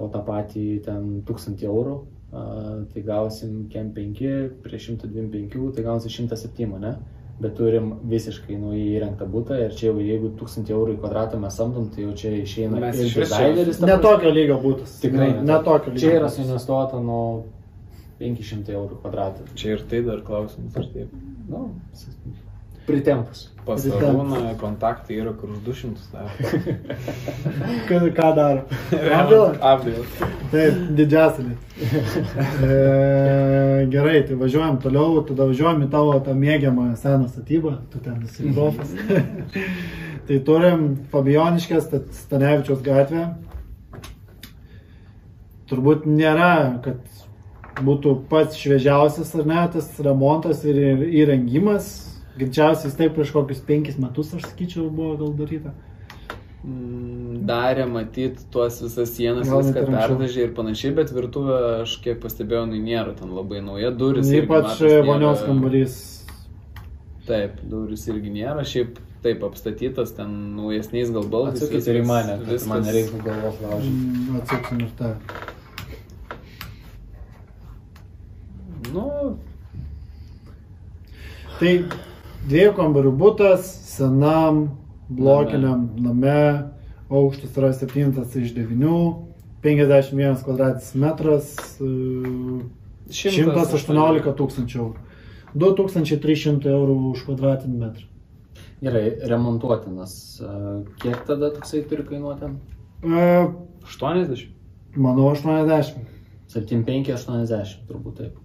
[SPEAKER 3] po tą patį ten 1000 eurų a, tai gausim kem 5 prie 125, tai gausim 107, ne? Bet turim visiškai naujai įrengtą būtą ir čia jau jeigu 1000 eurų į kvadratą mes samdom, tai jau čia išeina
[SPEAKER 1] Mes
[SPEAKER 3] ir
[SPEAKER 1] iš
[SPEAKER 3] dizaineris. ta
[SPEAKER 2] Ne
[SPEAKER 3] prasme.
[SPEAKER 2] tokio lygio būtas.
[SPEAKER 3] Tikrai
[SPEAKER 2] ne, ne tokio lygio.
[SPEAKER 3] Čia yra suinvestuota nuo 500 eurų kvadratą.
[SPEAKER 1] Čia ir tai dar klausimas, ar taip.
[SPEAKER 3] Nu, pritempus.
[SPEAKER 1] Pas. Arūną kontaktai yra kur už 200 daro.
[SPEAKER 2] Ką, ką daro? Apdailą?
[SPEAKER 1] Apdailą.
[SPEAKER 2] Taip, didžiausia. E, gerai, tai važiuojam toliau, tada važiuojam į tavo tą mėgiamą seną statybą, tu ten esi profas. tai turim Fabioniškės, Stanevičiaus gatvę. Turbūt nėra, kad būtų pats šviežiausias ar ne, tas remontas ir įrengimas. Greičiausiai jis taip prieš kokius penkis metus, aš sakyčiau, buvo gal daryta.
[SPEAKER 1] Mm, Darė matyt tuos visas sienas,
[SPEAKER 2] Gal
[SPEAKER 1] viską perdažė ir panašiai, bet virtuvė, aš kiek pastebėjau, nu nėra ten labai nauja, duris.
[SPEAKER 2] Ypač vonios kambarys.
[SPEAKER 1] Taip, duris irgi nėra, šiaip taip apstatytas, ten naujesniais gal baldais.
[SPEAKER 3] Atsakykit ir į mane, kad man nereikia galvos laužyti.
[SPEAKER 2] Mm, Atsuksim ir tą.
[SPEAKER 1] Nu,
[SPEAKER 2] Tai dviejų kambarių būtas, senam, blokiniam name, aukštas yra 7 iš 9, 51 kvadratinis metras, e, 118 tūkstančių eurų. 2300 eurų už kvadratinį metrą.
[SPEAKER 3] Gerai, remontuotinas. A, Kiek tada toksai turi kainuoti?
[SPEAKER 2] E,
[SPEAKER 1] 80.
[SPEAKER 2] Manau, 80.
[SPEAKER 3] 75-80 turbūt taip.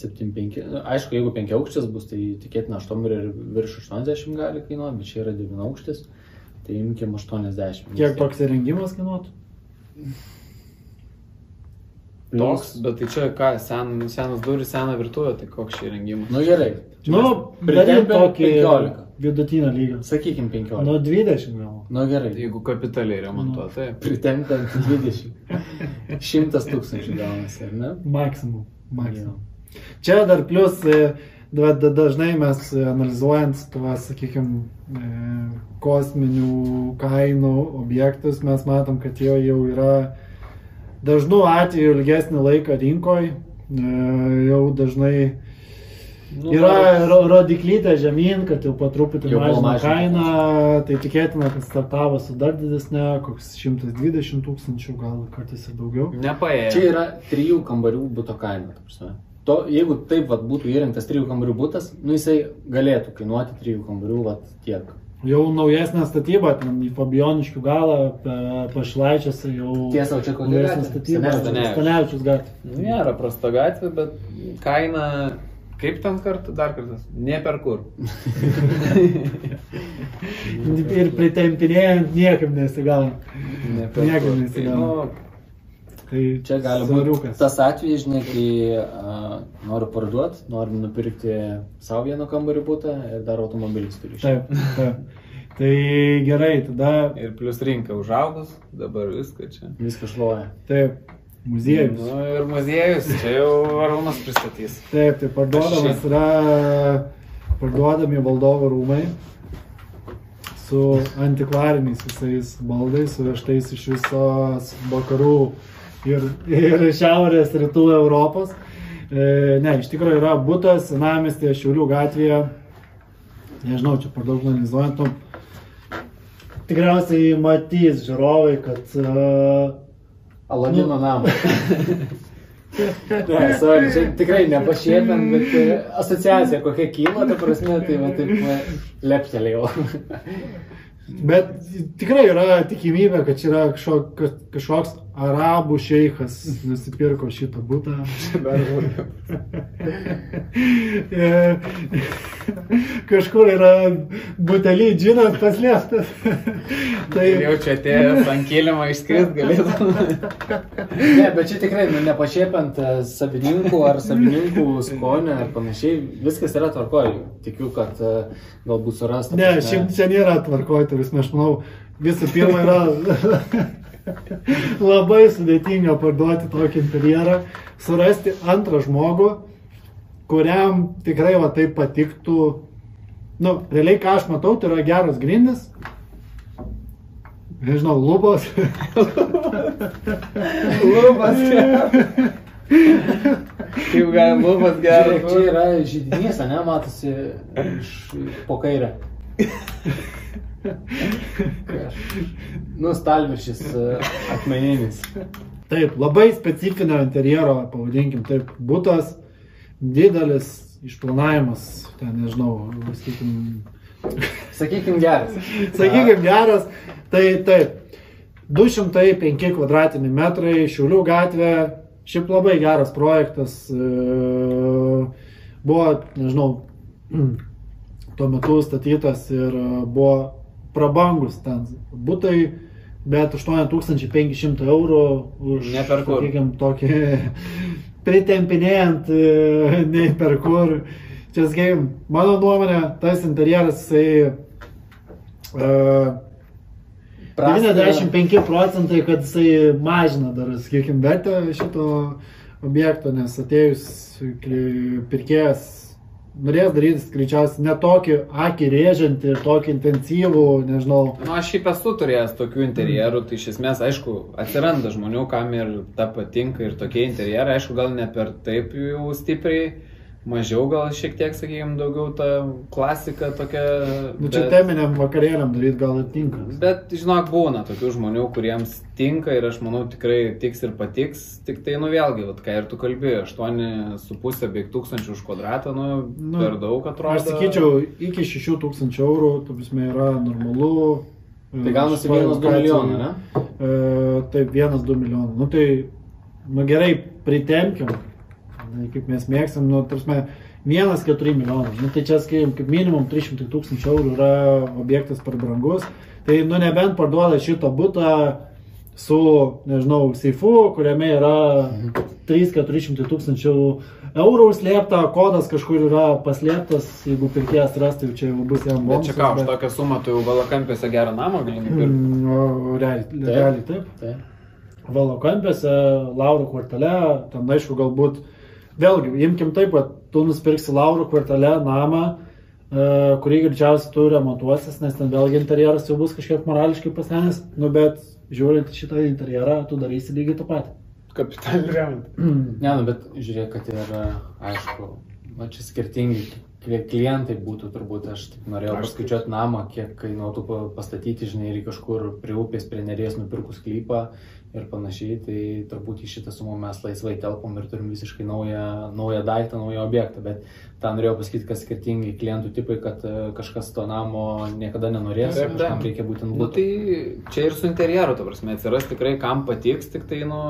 [SPEAKER 3] 75. nu, Aišku, jeigu 5 aukštis bus, tai tikėtina 8 ir virš 80 gali kainuoti, bet čia yra 9 aukštis. Tai imkim 80.
[SPEAKER 2] Kiek toks įrengimas kainuotų?
[SPEAKER 1] Toks, bet tai čia ką, sen, senas duris, sena virtuvė, tai koks čia įrengimas.
[SPEAKER 3] Nu gerai. Čia
[SPEAKER 2] Nu,
[SPEAKER 3] mes
[SPEAKER 2] daryt
[SPEAKER 3] pritempėm
[SPEAKER 2] tokį
[SPEAKER 3] 15.
[SPEAKER 2] vidutinio lygio.
[SPEAKER 3] Sakykim 15.
[SPEAKER 2] Nu, 20 gal.
[SPEAKER 3] Nu gerai.
[SPEAKER 1] Jeigu kapitaliai remontuoti, taip.
[SPEAKER 3] Pritempiant 20. 100 tūkstančių gaunasi, ar ne?
[SPEAKER 2] Maksimum. Maksimum. Čia dar plus, e, da- da- dažnai mes analizuojant tuos, sakykime, kosminių kainų objektus, mes matom, kad jie jau yra dažnu atveju ilgesnį laiką rinkoje, jau dažnai
[SPEAKER 1] Nu,
[SPEAKER 2] yra ro- rodiklytė žemyn, kad jau po truputį mažina kainą, tai tikėtina, kad startavo su dar didesnė, koks 120 tūkstančių, gal kartais ir daugiau.
[SPEAKER 1] Nepaėjo.
[SPEAKER 3] Čia yra trijų kambarių būto kaina. ta prasme. To, jeigu taip vat, būtų įrengtas trijų kambarių būtas, nu jisai galėtų kainuoti trijų kambarių vat, tiek.
[SPEAKER 2] Jau naujesnė statyba, ten į Fabioniškių galą, pe- pašilaičiuose jau
[SPEAKER 3] Tiesa, čia kokia
[SPEAKER 2] naujesnė
[SPEAKER 3] gatvė?
[SPEAKER 2] statyba. Stanevičius gatvė.
[SPEAKER 1] Nu, Nėra prasta gatvė, bet kaina, kaip ten kartą, dar kartą, ne per kur.
[SPEAKER 2] Ir pritempinėjant niekam nesigavo.
[SPEAKER 1] Ne per
[SPEAKER 2] Niekam
[SPEAKER 1] kur. Tai, nu,
[SPEAKER 2] Tai
[SPEAKER 3] Čia gali būti tas atvejis, žinai, kai uh, noriu parduoti, noriu nupirkti savo vieną kambarį būtą ir dar automobilis turi.
[SPEAKER 2] Taip, taip. Tai gerai, tada
[SPEAKER 1] Ir plus rinka užaugus, dabar viską čia.
[SPEAKER 3] Viskas šluoja.
[SPEAKER 2] taip, muziejus.
[SPEAKER 1] Nu, ir muziejus, čia jau Arūnas pristatys.
[SPEAKER 2] Taip, tai parduodamas yra parduodami valdovų rūmai su antikvariniais visais baldais, suvežtais iš visos vakarų ir, ir šiaurės rytų Europos. E, ne, iš tikrųjų yra būtas senamestėje Šiaulių gatvėje. Nežinau, čia per daug analizuojant. Tikriausiai matys žiūrovai, kad uh,
[SPEAKER 3] Aladino
[SPEAKER 2] Nu.
[SPEAKER 3] namą. Ne, sorry, čia tikrai nepašėpėm, bet e, asociacija kokia kyla, ta prasme, tai va taip leptelėjau.
[SPEAKER 2] Bet tikrai yra tikimybė, kad čia yra kažkoks, kažkoks arabų šeikas nusipirko šitą būtą. Kažkur yra butelį džinas paslėptas.
[SPEAKER 1] Tai jau čia atėjęs ant kilimo išskrist galėtų.
[SPEAKER 3] Ne, bet čia tikrai nu, nepašėpiant e, savininkų ar savininkų skonio ir panašiai, viskas yra tvarkoj. Tikiu, kad e, galbūt surasta.
[SPEAKER 2] Ne, šiaip čia nėra tvarkoj, tai vis manau, visų pirma yra labai sudėtinga parduoti tokį interjerą, surasti antrą žmogų, kuriam tikrai va taip patiktų. Nu, realiai ką aš matau, tai yra geras grindis, nežinau, lubos.
[SPEAKER 1] Lubas geras. Kaip gali lubas
[SPEAKER 3] Žiūrėk,
[SPEAKER 1] geras.
[SPEAKER 3] čia yra žydinys, ne, matosi iš po kairę. Nu, stalviršis e, akmeninis.
[SPEAKER 2] Taip, labai specifinio interjero, pavadinkim taip, būtas, didelis išplanavimas, ten nežinau, sakykim,
[SPEAKER 3] Sakykim geras.
[SPEAKER 2] sakykim geras, tai taip, 205 kvadratiniai metrai, Šiaulių gatvė, šiaip labai geras projektas, e, buvo, nežinau, tuo metu statytas ir e, buvo prabangus ten būtai, bet 8500 eurų už,
[SPEAKER 1] Ne per kur.
[SPEAKER 2] sakykim, tokį pritempinėjant, e, nei per kur. Čia, sakykim, mano nuomonė, tas interjeras, jisai uh, 95 procentai, kad jisai mažina dar, sakykime, vertę šito objekto, nes atėjus pirkėjas norės daryti greičiausiai ne tokį akį rėžiantį ir tokį intensyvų, nežinau,
[SPEAKER 1] Nu, aš šiaip esu turėjęs tokių interjerų, tai iš esmės, aišku, atsiranda žmonių, kam ir ta patinka ir tokie interjerai, aišku, gal ne per taip jau stipriai, mažiau gal šiek tiek, sakykime, daugiau ta klasika tokia.
[SPEAKER 2] nu čia teminiam vakarėliam daryti gal ir tinka.
[SPEAKER 1] Bet, žinok, būna tokių žmonių, kuriems tinka ir aš manau tikrai tiks ir patiks, tik tai, nu vėlgi, vat, ką ir tu kalbėjai, 8,5 beveik tūkstančių už kvadratą, nu,
[SPEAKER 2] Nu,
[SPEAKER 1] per daug atrodo.
[SPEAKER 2] Aš sakyčiau, iki 6000 eurų, tu prasme, yra normalu.
[SPEAKER 3] Tai gaunasi vienas du
[SPEAKER 2] lokacijoj.
[SPEAKER 3] milijonai, ne?
[SPEAKER 2] E, taip, vienas, du milijonai. Nu tai, nu gerai, pritempkim, Na, kaip mes mėgstam, nu, tarsi, vienas, keturi milijonai. Nu tai čia, sakykim, kaip minimum 300 tūkstančių eurų yra objektas per brangus. Tai, nu nebent parduoda šitą būtą su, nežinau, seifu, kuriame yra 3-400 tūkstančių eurų slėpta, kodas kažkur yra paslėptas, jeigu pirkėjas ras, tai čia jau bus jam
[SPEAKER 1] Bet
[SPEAKER 2] bonusas.
[SPEAKER 1] čia ką, už
[SPEAKER 2] bet-
[SPEAKER 1] tokią sumą tu jau valakampiuose gerą namą gali nupirkti.
[SPEAKER 2] Mm, o Realiai, realiai taip.
[SPEAKER 3] Taip.
[SPEAKER 2] Valokampiuose, Lauro kvartale, ten aišku galbūt, vėlgi, imkim taip, kad tu nusipirksi Lauro kvartale namą, e, kurį greičiausiai tu remontuosis, nes ten vėlgi interjeras jau bus kažkiek morališkai pasenęs, nu bet žiūrint šitą interjerą, tu darysi lygiai tą patį.
[SPEAKER 1] Kapitalį remant.
[SPEAKER 3] Ne, nu, bet žiūrėk, kad ir, aišku, va čia skirtingi kli- klientai būtų turbūt, aš tik norėjau paskaičiuoti namą, kiek kainuotų pa- pastatyti, žinai, ir kažkur prie upės, prie nerės nupirkus sklypą ir panašiai, tai turbūt į šitą sumą mes laisvai telpom ir turim visiškai naują, naują daiktą, naują objektą, bet tą norėjau pasakyti, kad skirtingi klientų tipai, kad e, kažkas to namo niekada nenorės,
[SPEAKER 1] Taip, taip.
[SPEAKER 3] kažkam reikia būtent
[SPEAKER 1] Nu,
[SPEAKER 3] būti.
[SPEAKER 1] tai čia ir su interjeru, ta prasme, atsiras tikrai kam patiks, tik tai, nu,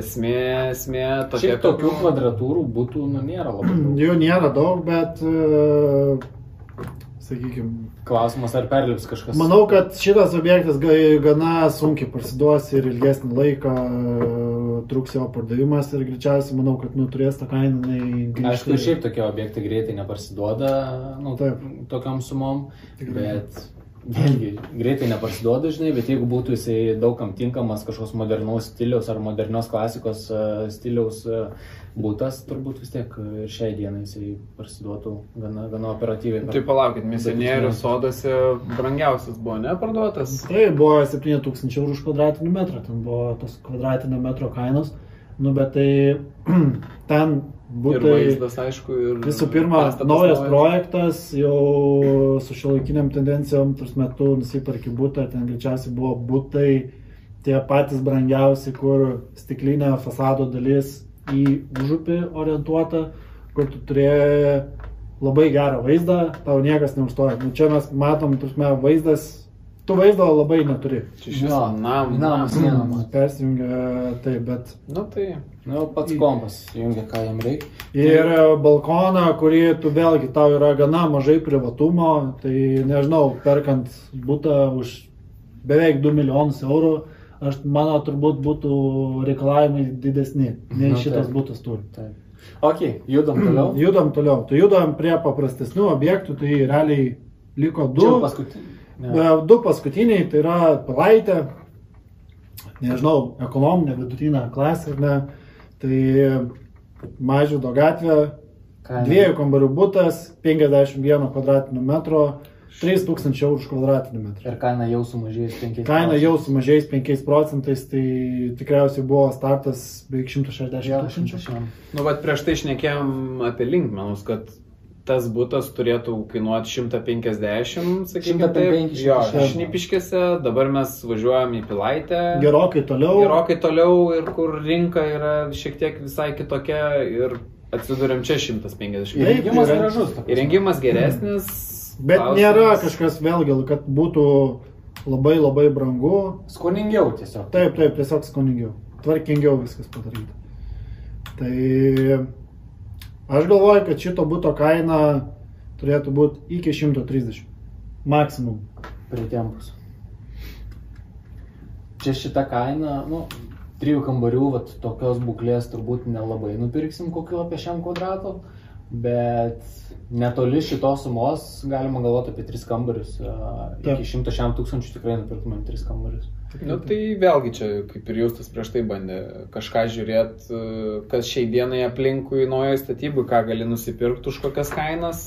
[SPEAKER 1] esmė, esmė tokia.
[SPEAKER 3] Šiaip tokių
[SPEAKER 1] nu,
[SPEAKER 3] kvadratūrų būtų, nu, nėra labai daug.
[SPEAKER 2] Jų nėra daug, bet, sakykime,
[SPEAKER 3] Klausimas, ar perlips kažkas.
[SPEAKER 2] Manau, kad šitas objektas ga- gana sunkiai parsiduos ir ilgesnį laiką e, truks jo pardavimas ir greičiausiai manau, kad nu, turės tą kainą.
[SPEAKER 3] Aišku, šiaip tokie objektai greitai neparsiduoda, nu,
[SPEAKER 2] Taip.
[SPEAKER 3] tokiam sumom,
[SPEAKER 2] Tikrai.
[SPEAKER 3] bet vėlgi greitai neparsiduoda, žinai, bet jeigu būtų jisai daugam tinkamas kažkoks modernaus stiliaus ar modernios klasikos e, stiliaus e, būtas, turbūt vis tiek e, ir šiai dienai jisai parsiduotų gana, gana operatyviai.
[SPEAKER 1] Tai palaukit, misionierių sodose brangiausias buvo neparduotas.
[SPEAKER 2] Tai buvo 7000 eurų už kvadratinį metrą, ten buvo tos kvadratinio metro kainos, nu bet tai ten
[SPEAKER 1] Ir
[SPEAKER 2] būtų
[SPEAKER 1] vaizdas, aišku, ir...
[SPEAKER 2] Visų pirma, naujas projektas, jau su šiuolaikiniam tendencijom, turs metu nusiperki būtą, ten greičiausiai buvo būtai tie patys brangiausi, kur stiklinė fasado dalis į užupį orientuota, kur tu turėjai labai gerą vaizdą, tau niekas neužstoja. Nu, čia mes matom, tursme, vaizdas, tu vaizdo labai neturi.
[SPEAKER 1] Čia nam,
[SPEAKER 3] namas
[SPEAKER 1] nam.
[SPEAKER 3] vienamas.
[SPEAKER 2] Persijungia taip, bet
[SPEAKER 1] Nu tai,
[SPEAKER 3] Nu, pats kompas jungia, ką jam reikia.
[SPEAKER 2] Ir balkoną, kurį tu vėlgi tau yra gana mažai privatumo, tai nežinau, perkant būtą už beveik 2 milijonus eurų, aš mano turbūt būtų reikalavimai didesni, nei
[SPEAKER 3] Nu,
[SPEAKER 2] šitas
[SPEAKER 3] taip.
[SPEAKER 2] būtas turi.
[SPEAKER 3] Taip. Ok, judam toliau.
[SPEAKER 2] Judam toliau, tai judam prie paprastesnių objektų, tai realiai liko
[SPEAKER 3] Čia
[SPEAKER 2] du.
[SPEAKER 3] paskutinį. Ne.
[SPEAKER 2] E, Du paskutiniai, tai yra pilaitė, nežinau, ekonominė vidutinė klasė, ne, tai Mažydo gatvė,
[SPEAKER 3] Kaina.
[SPEAKER 2] Dviejų kambarių būtas, 51 kvadratinio metro, 3000 eurų už kvadratinį metrą.
[SPEAKER 3] Ir kaina jau sumažėjus 5
[SPEAKER 2] Kaina jau sumažėjus 5 procentais, tai tikriausiai buvo startas beveik 160 tūkstančių.
[SPEAKER 1] Nu, bet prieš tai šnekėjom apie linkmenus, kad tas būtas turėtų kainuoti 150, sakykime, taip.
[SPEAKER 3] 150,
[SPEAKER 1] Jo,
[SPEAKER 3] šešiasdešimt.
[SPEAKER 1] šnipiškėse, dabar mes važiuojam į Pilaitę.
[SPEAKER 2] Gerokai toliau.
[SPEAKER 1] Gerokai toliau ir kur rinka yra šiek tiek visai kitokia ir atsidūrėm čia 150.
[SPEAKER 3] Įrengimas
[SPEAKER 2] Taip,
[SPEAKER 3] gražus.
[SPEAKER 1] Įrengimas geresnis.
[SPEAKER 2] Bet
[SPEAKER 1] klausimas-
[SPEAKER 2] nėra kažkas vėlgi, kad būtų labai labai brangu.
[SPEAKER 3] Skoningiau tiesiog.
[SPEAKER 2] Taip, taip, tiesiog skoningiau. Tvarkingiau viskas padaryta. Tai aš galvoju, kad šito būto kaina turėtų būti iki 130. Maksimum.
[SPEAKER 3] pritempus. Čia šita kaina, nu, trijų kambarių, vat, tokios būklės turbūt nelabai nupirksim kokiu apie šiam kvadrato, bet netoli šitos sumos galima galvoti apie tris kambarius. A,
[SPEAKER 2] Taip.
[SPEAKER 3] Iki 100 tūkstančių tikrai nupirktumėm tris kambarius.
[SPEAKER 1] Nu, tai vėlgi čia, kaip ir Justas prieš tai bandė, kažką žiūrėti, kas šiai dienai aplinkui naujoje statybai, ką gali nusipirkti už kokias kainas.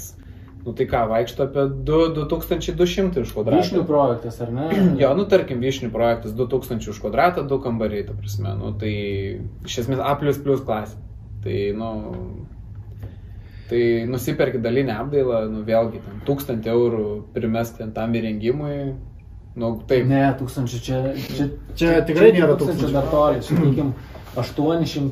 [SPEAKER 1] Nu tai ką, vaikšto apie 2, 2200 už kvadratą.
[SPEAKER 3] Vyšnių projektas, ar ne?
[SPEAKER 1] Jo, nu tarkim, vyšnių projektas 2000 už kvadratą, 2 kambariai, ta prasme, nu tai iš esmės A klasė. Tai, nu, tai nusipirki dalinę apdailą, nu vėlgi, ten 1000 eurų primesk ten tam įrengimui, nu taip,
[SPEAKER 3] Ne, tūkstančių čia. Čia,
[SPEAKER 2] Čia tikrai nėra
[SPEAKER 3] tūkstančių dar toli, sakykime, 800,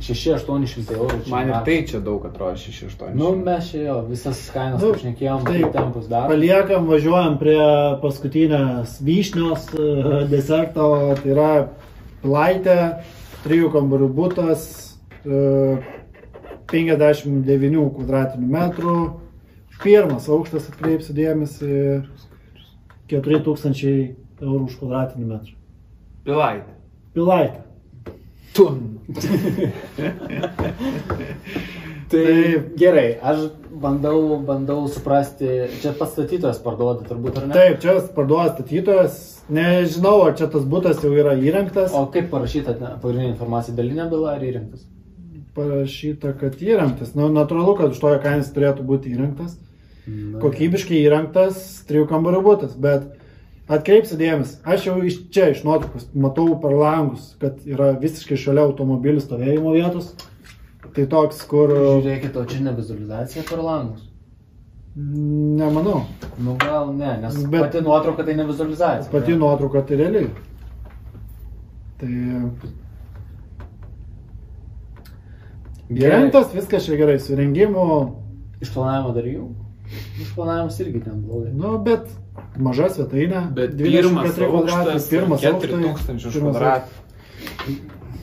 [SPEAKER 3] 6-800 eurų. čia
[SPEAKER 1] man ir
[SPEAKER 3] max.
[SPEAKER 1] tai čia daug atrodo 6-8.
[SPEAKER 3] Nu, mes čia jo, visas kainas,
[SPEAKER 2] Nu,
[SPEAKER 3] kaip šnekėjom,
[SPEAKER 2] tai
[SPEAKER 3] tempus dar.
[SPEAKER 2] Paliekam, važiuojam prie paskutinės vyšnios e, deserto, tai yra Pilaitė, trijų kambarių būtas, e, 59 kvadratinių metrų. Pirmas aukštas atkreipsiu dėmesį, 4000 eurų už kvadratinį metrą.
[SPEAKER 1] Pilaitė.
[SPEAKER 2] Pilaitė.
[SPEAKER 1] Tun.
[SPEAKER 3] Tai
[SPEAKER 2] Taip.
[SPEAKER 3] gerai, aš bandau, bandau suprasti, čia pastatytojas parduoda turbūt ar ne?
[SPEAKER 2] Taip, čia parduoda statytojas. Nežinau, ar čia tas būtas jau yra įrengtas.
[SPEAKER 3] O kaip parašyta pagrindinė informacija, dalinė byla ar įrengtas?
[SPEAKER 2] Parašyta, kad įrengtas. Na, natūralu, kad už toją kainą jis turėtų būti įrengtas.
[SPEAKER 3] Na,
[SPEAKER 2] kokybiškai įrengtas trijų kambarių būtas, bet atkreipsiu dėmesį, aš jau iš čia, iš nuotraukos, matau per langus, kad yra visiškai šalia automobilių stovėjimo vietos. Tai toks, kur
[SPEAKER 3] Žiūrėkit, o čia ne vizualizacija per langus.
[SPEAKER 2] nemanau,
[SPEAKER 3] Nu gal ne, nes
[SPEAKER 2] Bet-
[SPEAKER 3] pati nuotrauka tai ne vizualizacija.
[SPEAKER 2] pati nuotrauka tai realiai. Tai įrengtas, viskas čia gerai, su rengimu,
[SPEAKER 3] Išplanavimo dar jau? Išplanavimas irgi ten blogai.
[SPEAKER 2] nu, bet maža svetainė,
[SPEAKER 1] Bet pirmas
[SPEAKER 2] 24 kvadratai,
[SPEAKER 1] aukštas,
[SPEAKER 2] pirmas
[SPEAKER 1] 4000
[SPEAKER 2] aukštas,
[SPEAKER 1] už
[SPEAKER 2] pirmas
[SPEAKER 1] kvadratą.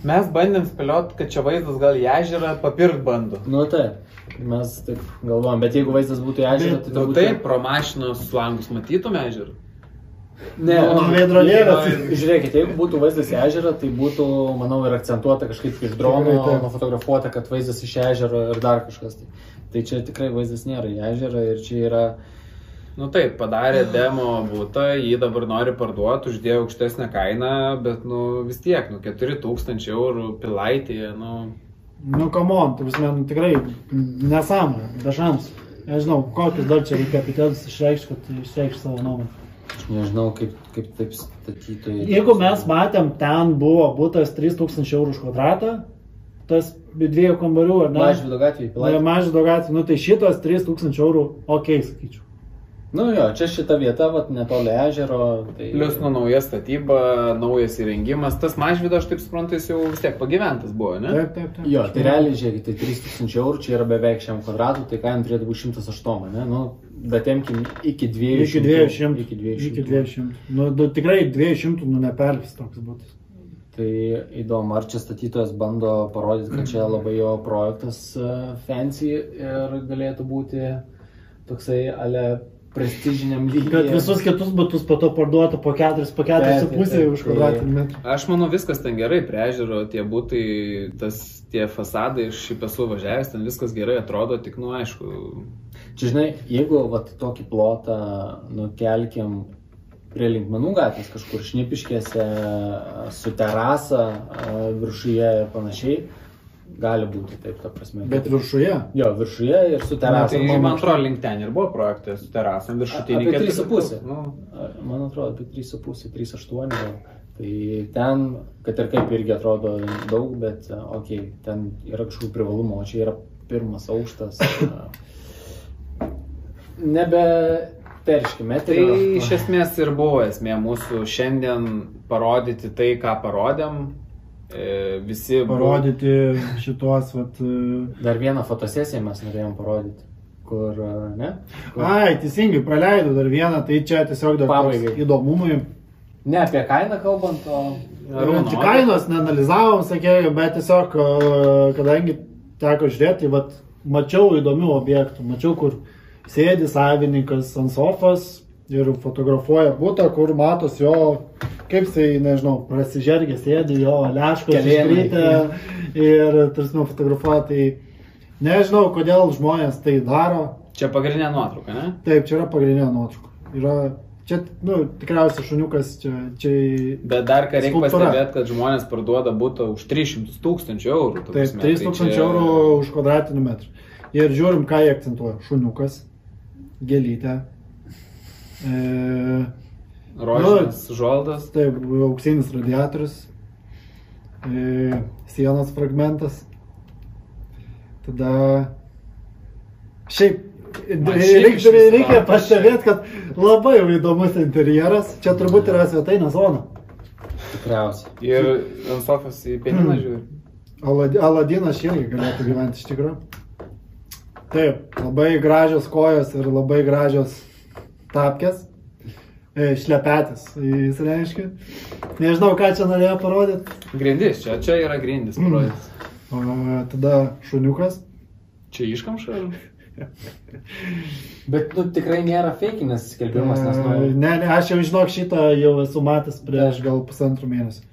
[SPEAKER 1] Mes bandėm spėliot, kad čia vaizdas gal į ežerą papirkt bando.
[SPEAKER 3] Nu taip, mes taip galvojam, bet jeigu vaizdas būtų į ežerą, tai
[SPEAKER 1] Nu
[SPEAKER 3] turbūt...
[SPEAKER 1] taip, pro mašinos langus matytum ežerą.
[SPEAKER 3] Ne,
[SPEAKER 2] Nu, veidrodėlės.
[SPEAKER 3] nu, Žiūrėkite, jeigu būtų vaizdas į ežerą, tai būtų, manau, ir akcentuota kažkaip iš drono, nufotografuota, kad vaizdas iš ežero ir dar kažkas. Tai, tai čia tikrai vaizdas nėra į ežerą ir čia yra...
[SPEAKER 1] Nu taip, padarė demo būtą, jį dabar nori parduoti, uždėjo aukštesnę kainą, bet nu vis tiek, nu 4000 eurų pilaitėje, nu...
[SPEAKER 2] Nu, kamon, tu prasme, nu, tikrai nesąmonė, šansų. Nežinau, kokius dar čia reikia epitetus išreikšti, kad išreikšti savo nuomonę.
[SPEAKER 3] Aš nežinau, kaip, kaip taip statytojai...
[SPEAKER 2] Jeigu mes matėm, ten buvo būtas 3000 eurų už kvadratą, tas dviejų kambarių, ar ne?
[SPEAKER 3] Mažvydo gatvėje,
[SPEAKER 2] Na, Mažydo gatvė, nu tai šitas 3000 eurų, ok, sakyčiau.
[SPEAKER 3] Nu jo, čia šita vieta, vat, netoli ežero. Tai...
[SPEAKER 1] Plius nu nauja statyba, naujas įrengimas, tas mažvydas, aš taip suprantu, jis jau vis tiek pagyventas buvo, ne?
[SPEAKER 2] Taip, taip, taip.
[SPEAKER 3] Jo, tai realiai, žiūrėkit, tai 3000 eurų, čia yra beveik šiam kvadratui, tai kaina turėtų būti 108, ne? Nu, bet temkim iki 200.
[SPEAKER 2] Iki 200.
[SPEAKER 3] Iki 200.
[SPEAKER 2] Iki 200. Nu, du, tikrai 200, nu neperlis toks būtas.
[SPEAKER 3] Tai įdomu, ar čia statytojas bando parodyti, kad čia labai jo projektas e, fancy ir galėtų būti toksai ale prestižiniam lygiui.
[SPEAKER 2] Kad visus kitus būtus po to parduotų po 4, po 4
[SPEAKER 3] Taip,
[SPEAKER 2] su
[SPEAKER 3] taip,
[SPEAKER 2] pusė
[SPEAKER 3] taip,
[SPEAKER 2] už
[SPEAKER 3] tai-
[SPEAKER 2] kvadratinį metrą.
[SPEAKER 1] Aš manau, viskas ten gerai, prie ežero tie būtai, tas, tie fasadai, aš šiaip esu važiavęs, ten viskas gerai atrodo, tik, nu, aišku,
[SPEAKER 3] Čia žinai, jeigu vat, tokį plotą nukelkim prie linkmenų gatvės kažkur šnipiškėse, su terasa a, viršuje ir panašiai, gali būti taip, ta prasme.
[SPEAKER 2] Bet viršuje.
[SPEAKER 3] Jo, viršuje ir su terasa.
[SPEAKER 1] tai
[SPEAKER 3] man,
[SPEAKER 1] atrodo, link ten ir buvo projektas su terasam viršutinį.
[SPEAKER 3] Apie 3,5.
[SPEAKER 1] Nu,
[SPEAKER 3] man atrodo, apie 3,5, 3,8 gal. Tai ten, kad ir kaip irgi atrodo daug, bet, okei, okay, ten yra kažkokių privalumų, o čia yra pirmas aukštas. Nebe perškime,
[SPEAKER 1] Tai iš esmės ir buvo esmė mūsų šiandien parodyti tai, ką parodėm. E, Visi
[SPEAKER 2] Parodyti šitos, vat. e,
[SPEAKER 3] Dar vieną fotosesiją mes norėjom parodyti, kur, a, ne? Kur...
[SPEAKER 2] Ai, teisingai, praleidau dar vieną, tai čia tiesiog dar
[SPEAKER 3] Pabaigai.
[SPEAKER 2] įdomumui.
[SPEAKER 3] Ne apie kainą kalbant, o...
[SPEAKER 1] Arūno,
[SPEAKER 2] Tik kainos neanalizavom, sakėjau, bet tiesiog, e, kadangi teko žiūrėti, vat, mačiau įdomių objektų, mačiau, kur sėdi savininkas ant sofos ir fotografuoja būtą, kur matos jo, kaip jisai, nežinau, prasižergė sėdi, jo leškos iškrytę ir, tarsi, fotografuoja, tai nežinau, kodėl žmonės tai daro.
[SPEAKER 1] Čia pagrindinė nuotrauka, ne?
[SPEAKER 2] Taip, čia yra pagrindinė nuotrauka. Yra, čia, nu, tikriausiai šuniukas, čia, čia
[SPEAKER 1] Bet dar ką reikia pastebėti, kad žmonės parduoda būtą už 300 tūkstančių eurų. ta
[SPEAKER 2] Taip,
[SPEAKER 1] prasme,
[SPEAKER 2] 3000
[SPEAKER 1] tai čia-
[SPEAKER 2] eurų už kvadratinį metrą. Ir žiūrim, ką jie akcentuoja. Šuniukas, gėlytė. E,
[SPEAKER 1] Rožinis žoldas.
[SPEAKER 2] taip, auksinis radiatorius. E, sienos fragmentas. Tada. Šiaip. Reikia, reikia pastebėti, kad labai įdomus interjeras. Čia turbūt yra svetainė zona.
[SPEAKER 3] Tikriausiai.
[SPEAKER 1] Ir ant sofos į pianiną žiūri.
[SPEAKER 2] Alad- Aladinas irgi galėtų gyventi iš tikrųjų. Taip, labai gražios kojos ir labai gražios tapkės. E, šlepetės, jis reiškia. Nežinau, ką čia norėjo parodyti.
[SPEAKER 1] Grindis, čia, čia yra grindis
[SPEAKER 2] Mm.
[SPEAKER 1] parodytas.
[SPEAKER 2] O tada šuniukas.
[SPEAKER 1] Čia iškamša?
[SPEAKER 3] Bet nu, tikrai nėra fakinės skelbimas, nes
[SPEAKER 2] E,
[SPEAKER 3] nu,
[SPEAKER 2] Ne, ne, aš jau žinok šitą jau esu matęs prieš gal pusantrų mėnesių.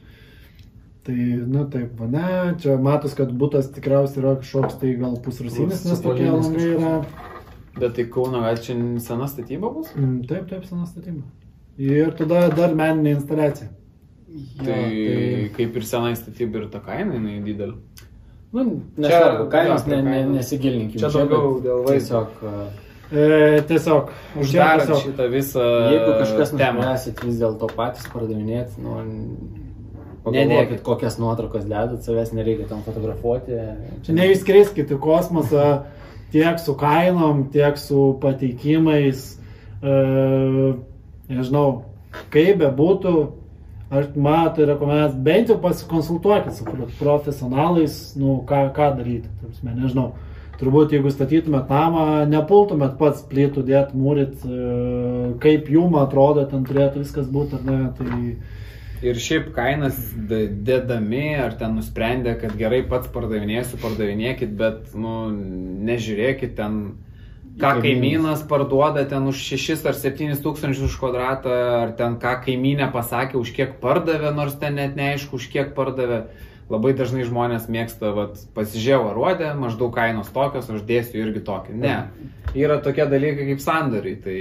[SPEAKER 2] Tai, nu taip, va, ne, čia matos, kad būtas tikriausiai yra kažkoks tai gal pusrusinis, nes tokie langai yra.
[SPEAKER 1] Bet tai Kauno gal čia sena statyba bus?
[SPEAKER 2] Mm, Taip, taip, sena statyba. Ir tada dar meninė instaliacija.
[SPEAKER 3] jo,
[SPEAKER 1] Tai kaip ir senai statyba ir ta kaina, jinai didelė.
[SPEAKER 3] Nu, nesvarbu, kainos
[SPEAKER 1] jo,
[SPEAKER 3] ne, ne, nesigilinkime.
[SPEAKER 1] Čia daugiau dėl vaizdo.
[SPEAKER 3] Tiesiog, uh,
[SPEAKER 2] E, tiesiog,
[SPEAKER 1] Uždarant
[SPEAKER 2] tiesiog-
[SPEAKER 1] šitą visą
[SPEAKER 3] jeigu kažkas nuspręsit vis dėlto patys pardavinėti, nu,
[SPEAKER 1] Nedėkit.
[SPEAKER 3] pagalvokit, kokias nuotraukas dedat, savęs nereikia tam fotografuoti.
[SPEAKER 2] Čia neišskriskit į kosmosą tiek su kainom, tiek su pateikimais. E, nežinau, kaip be būtų, aš matau rekomendaciją, bent jau pasikonsultuokit su pro- profesionalais, nu, ką, ką daryti. ta prasme, Nežinau. Turbūt jeigu statytumėt namą, nepultumėt pats plytų dėti, mūrit, e, kaip jum atrodo, ten turėtų viskas būti, ar ne. Tai,
[SPEAKER 1] Ir šiaip kainas d- dėdami, ar ten nusprendė, kad gerai pats pardavinėsiu, pardavinėkit, bet, nu, nežiūrėkit ten, ką kaimynas parduoda ten už 6 ar 7 tūkstančius už kvadratą, ar ten ką kaimynė pasakė, už kiek pardavė, nors ten net neaišku, už kiek pardavė. Labai dažnai žmonės mėgsta, vat, pasižiūrėjau aruodę, maždaug kainos tokios, aš dėsiu irgi tokį. Ne. Yra tokie dalykai kaip sandoriai. Tai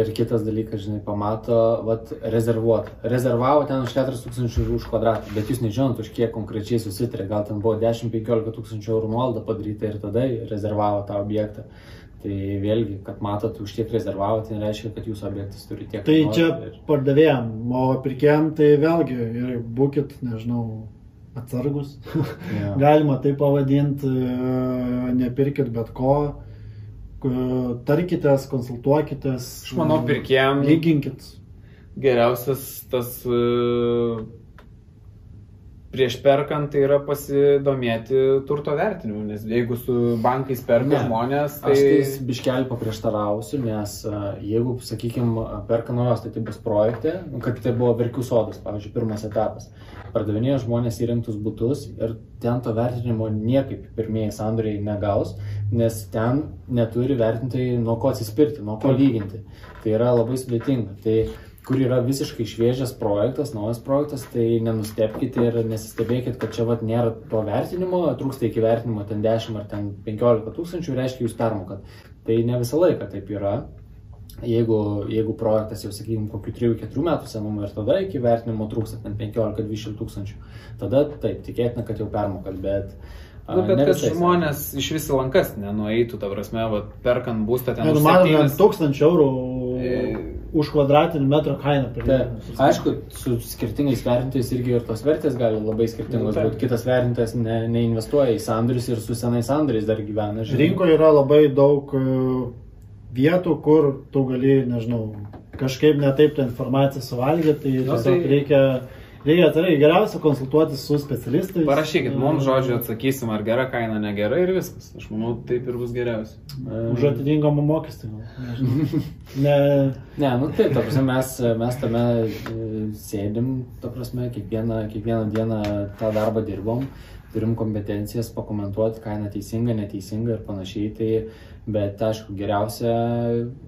[SPEAKER 3] Ir kitas dalykas, žinai, pamato, vat, rezervuot. Rezervavo ten už 4000 už kvadratą, bet jūs nežinot, už kiek konkrečiai susitarė. Gal ten buvo 10-15 tūkstančių eurų nuolaida padaryta ir tada rezervavo tą objektą. Tai vėlgi, kad matot, už tiek rezervavo, tai nereiškia, kad jūsų objektas turi tiek.
[SPEAKER 2] Tai čia
[SPEAKER 3] ir-
[SPEAKER 2] pardavėjom, o pirkėjom tai vėlgi ir būkit, nežinau, atsargus.
[SPEAKER 3] Jo.
[SPEAKER 2] Galima tai pavadinti, e, nepirkit bet ko, tarkitės, konsultuokitės.
[SPEAKER 1] aš manau,
[SPEAKER 2] e,
[SPEAKER 1] pirkėjams
[SPEAKER 2] Lyginkit.
[SPEAKER 1] geriausias tas e, prieš perkant tai yra pasidomėti turto vertinimu, nes jeigu su bankais perka
[SPEAKER 3] Ne.
[SPEAKER 1] žmonės,
[SPEAKER 3] Tai...
[SPEAKER 1] tai...
[SPEAKER 3] Aš tai biškelį paprieštarausiu, nes jeigu, sakykime, perka naujos statybos projekte, nu, kad tai buvo verkių sodas, pavyzdžiui, pirmas etapas, pardavinėjo žmonės įrengtus būtus ir ten to vertinimo niekaip pirmieji sandoriai negaus, nes ten neturi vertintojai nuo ko atsispirti, nuo ko lyginti. Tai yra labai sudėtinga. Tai kur yra visiškai šviežias projektas, naujas projektas, tai nenustepkite ir nesistebėkit, kad čia vat nėra to vertinimo, trūksta iki vertinimo ten 10 ar ten 15 tūkstančių, reiškia jūs permokat. Tai ne visą laiką taip yra. Jeigu, jeigu projektas jau, sakykime, kokiu 3-4 metų senumo ir tada iki vertinimo trūksta ten 15-20 tūkstančių, tada taip, tikėtina, kad jau permokat, bet
[SPEAKER 1] Nu, bet kad
[SPEAKER 3] visais
[SPEAKER 1] žmonės iš visų lankas nenueitų, ta prasme, va, perkant būstą ten.
[SPEAKER 2] Ne,
[SPEAKER 1] už
[SPEAKER 2] numatome
[SPEAKER 1] septynis-
[SPEAKER 2] 1000 eurų
[SPEAKER 1] E.
[SPEAKER 2] už kvadratinį metrą kainą. dieną.
[SPEAKER 3] aišku, su skirtingais vertintojais irgi ir tos vertės gali labai skirtingos
[SPEAKER 1] Nu,
[SPEAKER 3] būti. Kitas vertintojas ne, neinvestuoja į sandorius ir su senais sandoriais dar gyvena. žinai.
[SPEAKER 2] Rinkoje yra labai daug e, vietų, kur tu gali, nežinau, kažkaip netaip tą informaciją suvalgyti, tai
[SPEAKER 1] Nu,
[SPEAKER 2] tiesiog
[SPEAKER 1] tai-
[SPEAKER 2] reikia, reikia tai geriausia konsultuotis su specialistais.
[SPEAKER 1] Parašykit mums žodžiu, atsakysim, ar gera kaina, negera ir viskas. Aš manau, taip ir bus geriausia.
[SPEAKER 3] E,
[SPEAKER 2] Už atitinkamą mokestį. Ne,
[SPEAKER 3] Ne, nu taip, ta prasme, mes, mes tame e, sėdim, ta prasme, kiekvieną, kiekvieną dieną tą darbą dirbom, turim kompetencijas pakomentuoti kainą teisingą, neteisingą ir panašiai. Tai, bet aišku, geriausia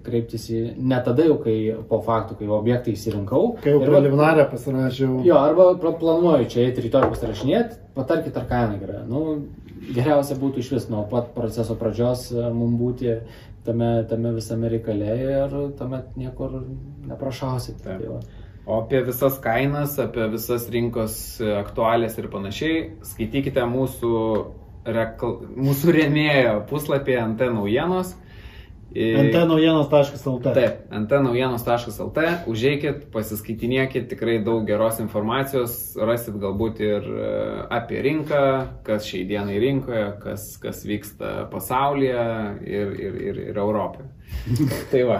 [SPEAKER 3] kreiptis į, ne tada jau, kai po faktų, kai objektą įsirinkau.
[SPEAKER 2] kai jau preliminarę pasirašiau.
[SPEAKER 3] Jo, arba planuoju čia eiti rytoj pasirašinėti, patarkit, ar kaina gera. Nu, geriausia būtų iš vis nuo pat proceso pradžios mums būti tame, tame visame reikale ir tuomet niekur neprašausit.
[SPEAKER 1] Taip.
[SPEAKER 3] Tai va.
[SPEAKER 1] O apie visas kainas, apie visas rinkos aktualės ir panašiai, skaitykite mūsų, rekl... mūsų rėmėjo puslapyje NT naujienos.
[SPEAKER 2] Ntnaujienos.lt.
[SPEAKER 1] Taip, ntnaujienos.lt, užeikit, pasiskaitinėkit, tikrai daug geros informacijos, rasit galbūt ir e, apie rinką, kas šiai dienai rinkoje, kas, kas vyksta pasaulyje ir, ir, ir, ir Europoje. tai va.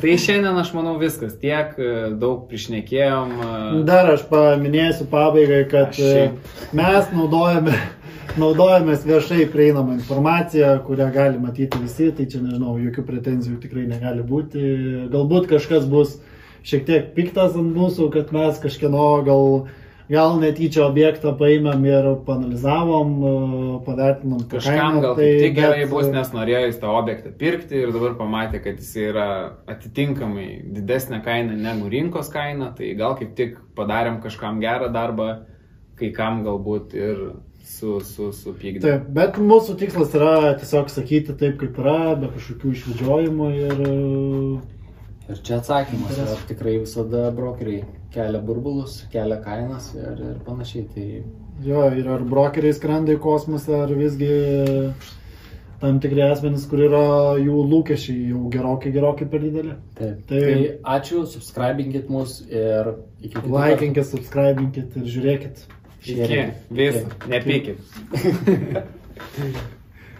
[SPEAKER 1] Tai šiandien aš manau viskas, tiek e, daug prišnekėjom. e,
[SPEAKER 2] Dar aš paminėsiu pabaigai, kad
[SPEAKER 1] šiaip-
[SPEAKER 2] mes naudojame, naudojamės viešai prieinamą informaciją, kurią gali matyti visi, tai čia nežinau, jokių pretenzijų tikrai negali būti. Galbūt kažkas bus šiek tiek piktas ant mūsų, kad mes kažkieno gal, gal netyčia objektą paėmėm ir panalizavom, pavertinom
[SPEAKER 1] Kažkam
[SPEAKER 2] kainą,
[SPEAKER 1] gal tai tik gerai
[SPEAKER 2] bet,
[SPEAKER 1] bus,
[SPEAKER 2] e,
[SPEAKER 1] nes norėjo jis tą objektą pirkti ir dabar pamatė, kad jis yra atitinkamai didesnė kaina negu rinkos kaina, tai gal kaip tik padarėm kažkam gerą darbą, kai kam galbūt ir su, su, supykdė.
[SPEAKER 2] Taip, bet mūsų tikslas yra tiesiog sakyti taip, kaip yra, be kažkokių išvedžiojimų ir e,
[SPEAKER 3] Ir čia atsakymas, ar tikrai visada brokeriai kelia burbulus, kelia kainas ir, ir panašiai. Tai
[SPEAKER 2] jo, ir ar brokeriai skrenda į kosmosą, ar visgi tam tikri asmenys, kur yra jų lūkesčiai jau gerokai, gerokai per dideli.
[SPEAKER 3] taip.
[SPEAKER 2] Tai-
[SPEAKER 3] Tai ačiū, subscribinkit mus ir iki kitų.
[SPEAKER 2] Laikinkit, subscribinkit ir žiūrėkit.
[SPEAKER 1] Iki, visą, nepykit.